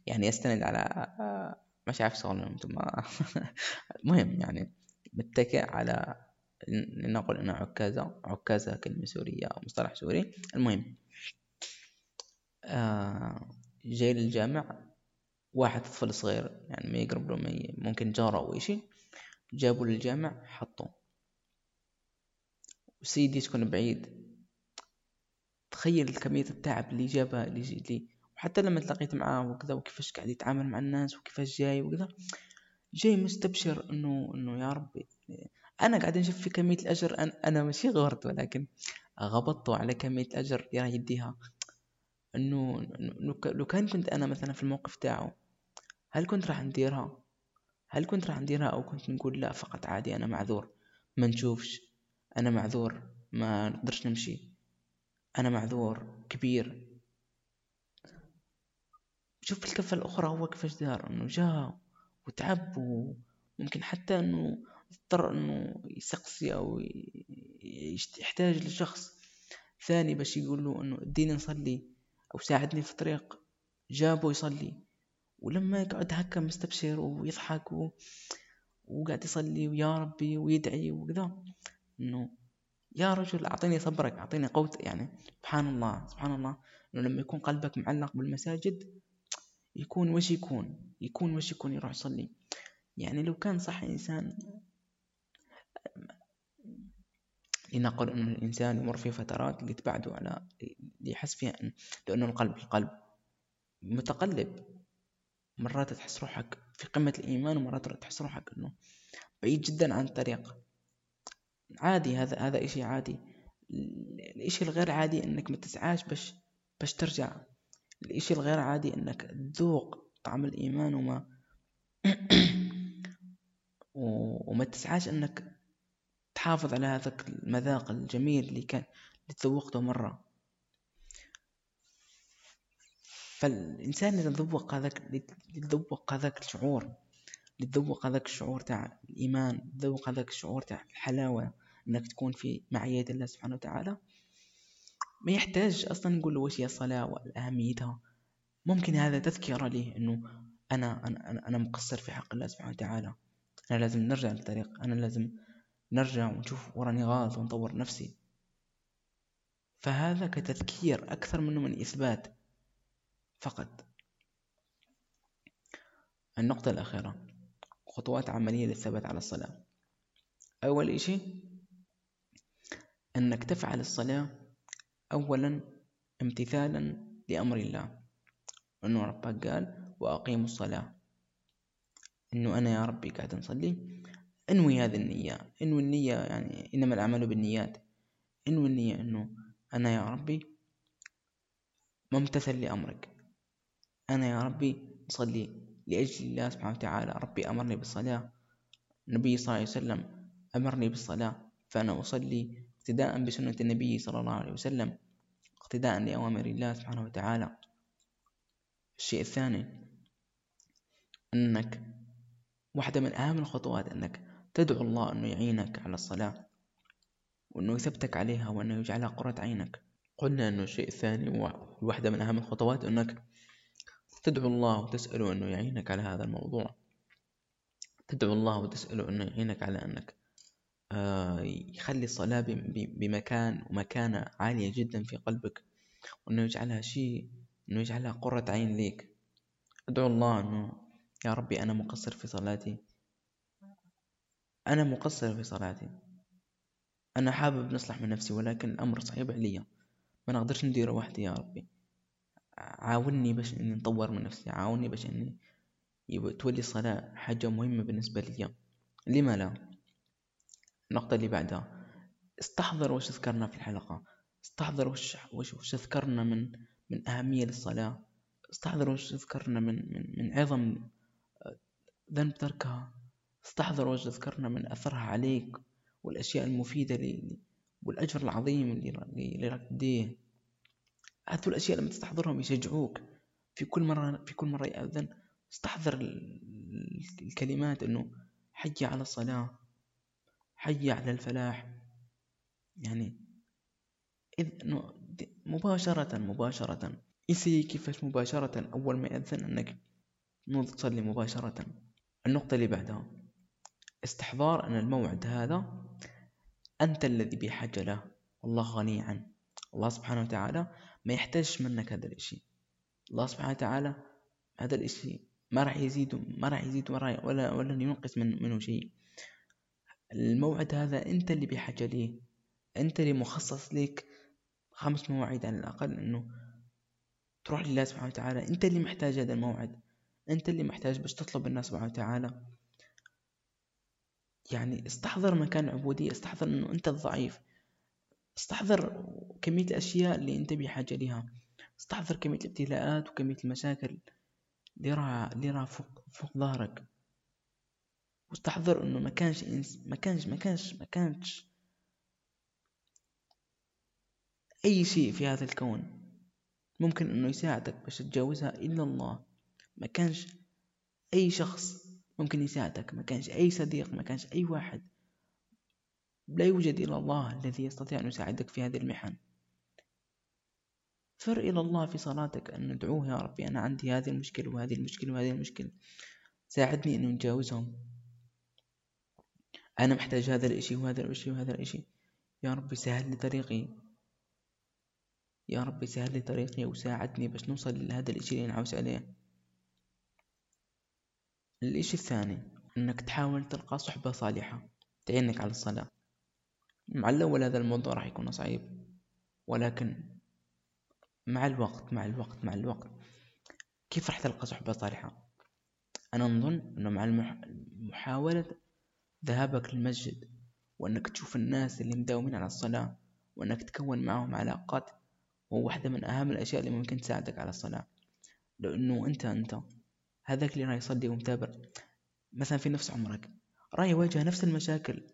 يعني يستند على مش عارف شغله أنتم المهم يعني متكئ على لنقل انها عكازة عكازة كلمة سورية أو مصطلح سوري. المهم آه جاي للجامع واحد طفل صغير يعني ما يقرب له ممكن جارة أو اشي جابوا للجامع حطوا وسيدي يسكن بعيد. تخيل كمية التعب اللي جابها اللي وحتى لما تلاقيت معاه وكذا وكيفاش قاعد يتعامل مع الناس وكيفاش جاي وكذا. جاي مستبشر إنه إنه يا ربي أنا قاعد نشوف في كمية الأجر أنا, أنا ماشي غورت ولكن غبطت على كمية الأجر راح يديها. إنه لو كان كنت أنا مثلا في الموقف تاعه هل كنت راح نديرها؟ هل كنت راح نديرها أو كنت نقول لا فقط عادي أنا معذور؟ ما نشوفش. أنا معذور ما نقدرش نمشي. أنا معذور كبير. شوف الكفة الأخرى هو كيفاش دار؟ إنه جا وتعب وممكن حتى إنه اضطر إنه يسقسي أو يحتاج لشخص ثاني باش يقول له إنه اديني نصلي أو ساعدني في الطريق جابه يصلي. ولما يقعد هكا مستبشر ويضحك و... وقاعد يصلي ويا ربي ويدعي وكذا إنه يا رجل أعطيني صبرك أعطيني قوت يعني سبحان الله سبحان الله. إنه لما يكون قلبك معلق بالمساجد يكون وش يكون يكون وش يكون يروح يصلي. يعني لو كان صح إنسان لنقل أن الإنسان يمر في فترات اللي تبعده على اللي يحس فيها أن لأنه القلب القلب متقلب. مرات تحس روحك في قمة الإيمان ومرات تحس روحك أنه بعيد جدا عن الطريق. عادي هذا هذا إشي عادي. الإشي الغير عادي إنك ما تسعاش باش باش ترجع. الإشي الغير عادي إنك تذوق طعم الإيمان وما وما تسعاش إنك تحافظ على هذاك المذاق الجميل اللي كان اللي تذوقته مرة. فالإنسان إذا ذوق هذاك يتذوق هذاك الشعور يتذوق هذاك الشعور تاع الإيمان يتذوق هذاك الشعور تاع الحلاوة إنك تكون في معية الله سبحانه وتعالى ما يحتاج أصلا نقول له وش هي الصلاة وأهميتها. ممكن هذا تذكرة ليه إنه أنا أنا أنا مقصر في حق الله سبحانه وتعالى. أنا لازم نرجع للطريق. أنا لازم نرجع ونشوف وراني غلط ونطور نفسي. فهذا كتذكير أكثر منه من إثبات فقط. النقطة الأخيرة. خطوات عملية للثبات على الصلاة. أول إشي أنك تفعل الصلاة أولا امتثالا لأمر الله. أنه ربك قال وأقيموا الصلاة. أنه أنا يا ربي قاعد نصلي إنوي هذه النية. إنوي النية يعني إنما الأعمال بالنيات. إنوي النية أنه أنا يا ربي ممتثل لأمرك. أنا يا ربي أصلي لأجل الله سبحانه وتعالى. ربي أمرني بالصلاة. النبي صلى الله عليه وسلم أمرني بالصلاة. فأنا أصلي اقتداء بسنة النبي صلى الله عليه وسلم اقتداء لأوامر الله سبحانه وتعالى. الشيء الثاني أنك واحدة من أهم الخطوات أنك تدعو الله أنه يعينك على الصلاة وأنه يثبتك عليها وأنه يجعلها قرة عينك. قلنا أنه الشيء الثاني واحدة من أهم الخطوات أنك تدعو الله وتسأله أنه يعينك على هذا الموضوع. تدعو الله وتسأله أنه يعينك على أنك يخلي الصلاة بمكان ومكانة عالية جدا في قلبك وأنه يجعلها شيء أنه يجعلها قرة عين ليك. أدعو الله أنه يا ربي أنا مقصر في صلاتي. أنا مقصر في صلاتي. أنا حابب نصلح من نفسي ولكن الأمر صعيب عليا ما نقدرش نديره وحدي يا ربي. عاوني باش إني نطور من نفسي. عاوني باش إني تولي الصلاة حاجة مهمة بالنسبة لي. لما لا؟ النقطة اللي بعدها. استحضر وش ذكرنا في الحلقة. استحضر وش وش, وش ذكرنا من من أهمية للصلاة. استحضر وش ذكرنا من من من عظم آه، ذنب تركها. استحضر وش ذكرنا من أثرها عليك والأشياء المفيدة لي والأجر العظيم اللي راك تديه. هذول الأشياء لما تستحضرهم يشجعوك. في كل مرة في كل مرة يأذن استحضر الكلمات إنه حي على الصلاة. حي على الفلاح. يعني إذ مباشرة مباشرة. إيسي كيفاش مباشرة؟ أول ما يأذن أنك تصلي مباشرة. النقطة اللي بعدها. استحضار أن الموعد هذا أنت الذي بحاجة له. والله غني عنه الله سبحانه وتعالى ما يحتاجش منك هذا الإشي. الله سبحانه وتعالى هذا الإشي ما راح يزيد ما راح يزيد ولا ولا, ولا ينقص من منه شيء. الموعد هذا أنت اللي بحاجة ليه؟ أنت اللي مخصص لك خمس مواعيد على الأقل إنه تروح لله سبحانه وتعالى. أنت اللي محتاج هذا الموعد. أنت اللي محتاج باش تطلب الناس سبحانه وتعالى. يعني استحضر مكان العبودية استحضر إنه أنت الضعيف. استحضر كمية الأشياء اللي أنت بحاجة لها استحضر كمية الابتلاءات وكمية المشاكل اللي راها اللي راها فوق فوق ظهرك. واستحضر إنه ما كانش إنس ما كانش ما كانش ما كانش أي شيء في هذا الكون ممكن إنه يساعدك باش تتجاوزها إلا الله. ما كانش أي شخص ممكن يساعدك ما كانش أي صديق ما كانش أي واحد. لا يوجد إلا الله الذي يستطيع أن يساعدك في هذه المحن. فر إلى الله في صلاتك أن ندعوه يا ربي أنا عندي هذه المشكلة وهذه المشكلة وهذه المشكلة. ساعدني أن نتجاوزهم أنا محتاج هذا الإشي وهذا الإشي وهذا الإشي. يا ربي سهل لي طريقي. يا ربي سهل لي طريقي وساعدني باش نوصل لهذا الإشي اللي نعوز عليه. الإشي الثاني إنك تحاول تلقى صحبة صالحة تعينك على الصلاة. مع الأول هذا الموضوع راح يكون صعيب. ولكن مع الوقت مع الوقت مع الوقت كيف راح تلقى صحبة صالحة؟ أنا نظن أنه مع محاولة ذهابك للمسجد وأنك تشوف الناس اللي مداومين على الصلاة وأنك تكون معهم علاقات هو واحدة من أهم الأشياء اللي ممكن تساعدك على الصلاة. لأنه أنت أنت. هذاك اللي راح يصلي ومتابع مثلا في نفس عمرك راح يواجه نفس المشاكل.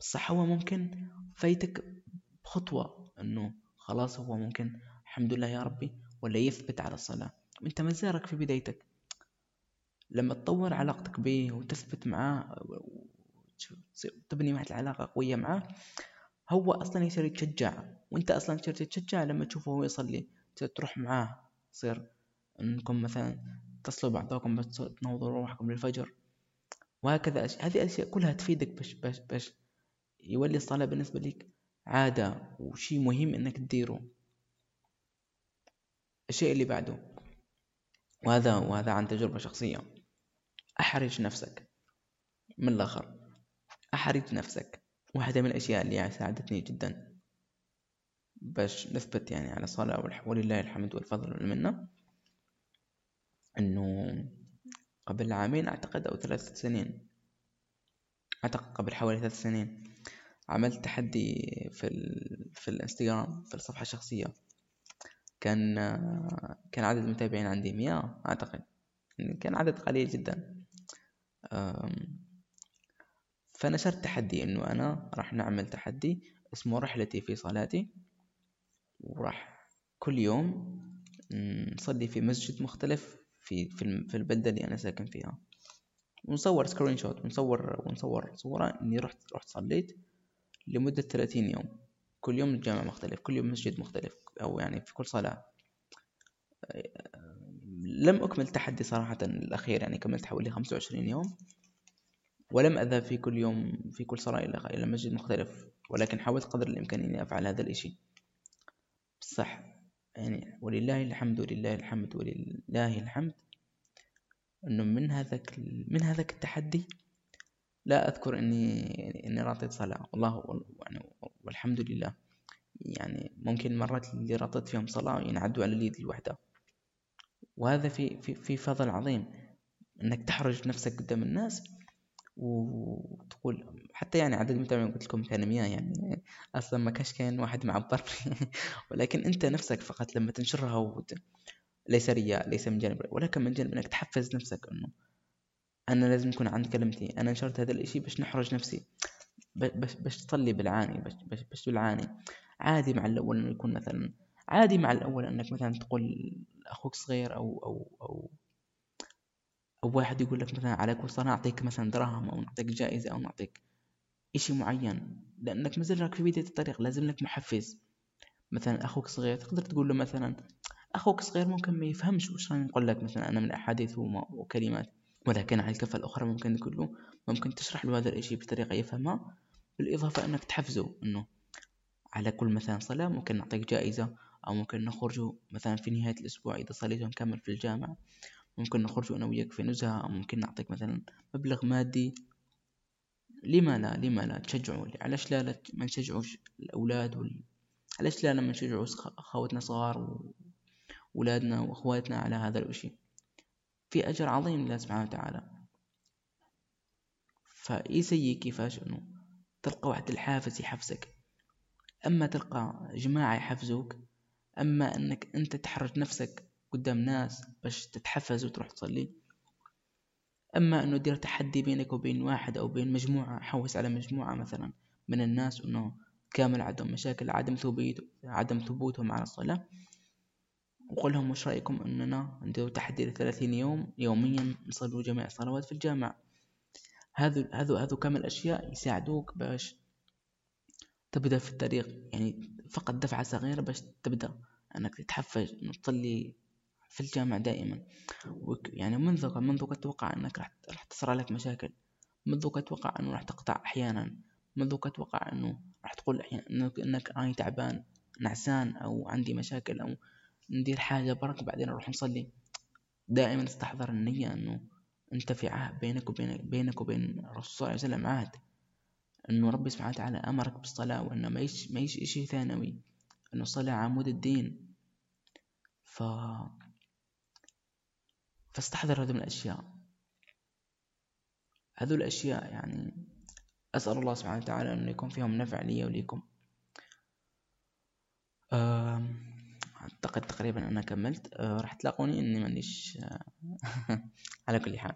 بصح هو ممكن فايتك بخطوة أنه خلاص هو ممكن الحمد لله يا ربي ولا يثبت على الصلاة. وانت مزارك في بدايتك. لما تطور علاقتك به وتثبت معاه تبني معه العلاقة قوية معاه. هو أصلا يصير يتشجع وأنت أصلا تصير تتشجع لما تشوفه هو يصلي. تروح معاه تصير إنكم مثلا تصلوا بعضكم بس تنوضوا روحكم للفجر. وهكذا أشياء هذه الأشياء كلها تفيدك باش باش باش يولي الصلاة بالنسبة لك عادة وشي مهم إنك تديره. الشيء اللي بعده وهذا وهذا عن تجربة شخصية. أحرج نفسك من الآخر. أحرج نفسك. واحدة من الأشياء اللي ساعدتني جدا. باش نثبت يعني على الصلاة ولله الحمد والفضل والمنة إنه قبل عامين أعتقد أو ثلاث سنين. أعتقد قبل حوالي ثلاث سنين عملت تحدي في ال... في الانستغرام في الصفحة الشخصية. كان كان عدد المتابعين عندي مية أعتقد. كان عدد قليل جدا. فنشرت تحدي إنه أنا راح نعمل تحدي اسمه رحلتي في صلاتي وراح كل يوم نصلي في مسجد مختلف في في, البلدة اللي أنا ساكن فيها. ونصور سكرين شوت ونصور ونصور صورة إني رحت رحت صليت لمدة ثلاثين يوم. كل يوم جامع مختلف كل يوم مسجد مختلف أو يعني في كل صلاة. لم أكمل تحدي صراحة الأخير يعني كملت حوالي خمسة وعشرين يوم. ولم أذهب في كل يوم في كل صلاة إلى مسجد مختلف ولكن حاولت قدر الإمكان إني أفعل هذا الإشي. صح. يعني ولله الحمد ولله الحمد ولله الحمد. إنه من هذاك من هذاك التحدي لا أذكر إني إني رطيت صلاة. والله يعني والحمد لله. يعني ممكن المرات اللي رطيت فيهم صلاة ينعدوا على اليد الوحدة. وهذا في في في فضل عظيم. إنك تحرج نفسك قدام الناس وتقول حتى يعني عدد المتابعين قلت لكم كان 100 يعني أصلا ما كاش كان واحد معبر ولكن أنت نفسك فقط لما تنشرها وت... ليس رياء ليس من جانب ولكن من جانب إنك تحفز نفسك إنه أنا لازم يكون عند كلمتي أنا نشرت هذا الإشي باش نحرج نفسي باش باش تصلي بالعاني باش باش باش بالعاني. عادي مع الأول إنه يكون مثلا عادي مع الأول إنك مثلا تقول أخوك صغير أو أو أو أو واحد يقول لك مثلا على كل صلاة نعطيك مثلا دراهم أو نعطيك جائزة أو نعطيك إشي معين لأنك مازلك في بداية الطريق لازم لك محفز. مثلا أخوك صغير تقدر تقول له مثلا أخوك صغير ممكن ما يفهمش وش راني نقول لك مثلا أنا من أحاديث وكلمات. ولكن على الكفة الأخرى ممكن تقول له ممكن تشرح له هذا الإشي بطريقة يفهمها بالإضافة أنك تحفزه أنه على كل مثلا صلاة ممكن نعطيك جائزة أو ممكن نخرج مثلا في نهاية الأسبوع إذا صليت نكمل في الجامعة ممكن نخرج أنا وياك في نزهة أو ممكن نعطيك مثلا مبلغ مادي. لما لا؟ لما لا؟ تشجعوا علاش لا, لا ما نشجعوش الأولاد وال... علاش لا؟ ما نشجعوا أخواتنا صغار وولادنا وأخواتنا على هذا الشيء في أجر عظيم لله سبحانه وتعالى. فإيسي كيفاش أنه تلقى واحد الحافز يحفزك. أما تلقى جماعة يحفزوك أما أنك أنت تحرج نفسك قدام ناس باش تتحفز وتروح تصلي. أما أنه دير تحدي بينك وبين واحد أو بين مجموعة حوس على مجموعة مثلا من الناس أنه كامل عندهم مشاكل عدم ثبوت عدم ثبوتهم على الصلاة وقل لهم وش رأيكم أننا ندير تحدي لثلاثين يوم يوميا نصلوا جميع الصلوات في الجامع. هذو هذو هذو كامل أشياء يساعدوك باش تبدأ في الطريق. يعني فقط دفعة صغيرة باش تبدأ أنك تتحفز إنه تصلي في الجامعة دائما. يعني منذ منذ أتوقع أنك راح راح تصير لك مشاكل منذ أتوقع أنه راح تقطع أحيانا منذ أتوقع أنه راح تقول أحيانا إنك أنا تعبان نعسان أو عندي مشاكل أو ندير حاجة برك بعدين نروح نصلي. دائما استحضر النية أنه أنت في عهد بينك وبين بينك وبين الرسول صلى الله عليه وسلم عهد. أنه ربي سبحانه وتعالى أمرك بالصلاة وأنه ما يش ما يش شيء ثانوي أنه الصلاة عمود الدين. ف فاستحضر هذه الأشياء. هذول الأشياء يعني أسأل الله سبحانه وتعالى أن يكون فيهم نفع لي وليكم. أعتقد تقريبا أنا كملت. أه راح تلاقوني إني مانيش على كل حال.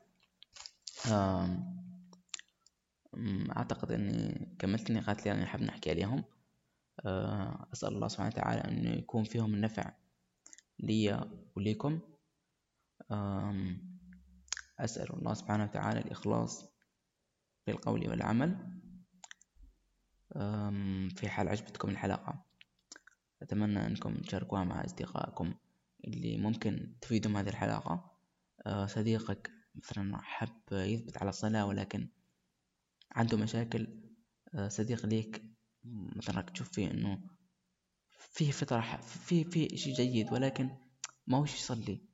أعتقد إني كملت النقاط اللي أنا حاب نحكي عليهم. أه أسأل الله سبحانه وتعالى أنه يكون فيهم النفع لي وليكم. أسأل الله سبحانه وتعالى الإخلاص في القول والعمل. في حال عجبتكم الحلقة أتمنى أنكم تشاركوها مع أصدقائكم اللي ممكن تفيدهم هذه الحلقة. أه، صديقك مثلا حب يثبت على الصلاة ولكن عنده مشاكل أه، صديق ليك مثلا تشوف فيه إنه فيه فطرة فيه فيه إشي جيد ولكن ما هوش يصلي.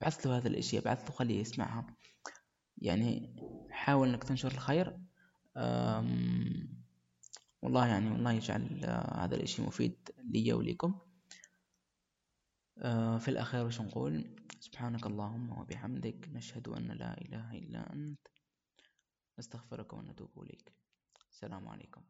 بعث له هذا الإشي بعث له خليه يسمعها. يعني حاول إنك تنشر الخير. والله يعني والله يجعل آه، هذا الإشي مفيد لي وليكم آه، في الأخير وش نقول؟ سبحانك اللهم وبحمدك نشهد أن لا إله إلا أنت نستغفرك ونتوب إليك. السلام عليكم.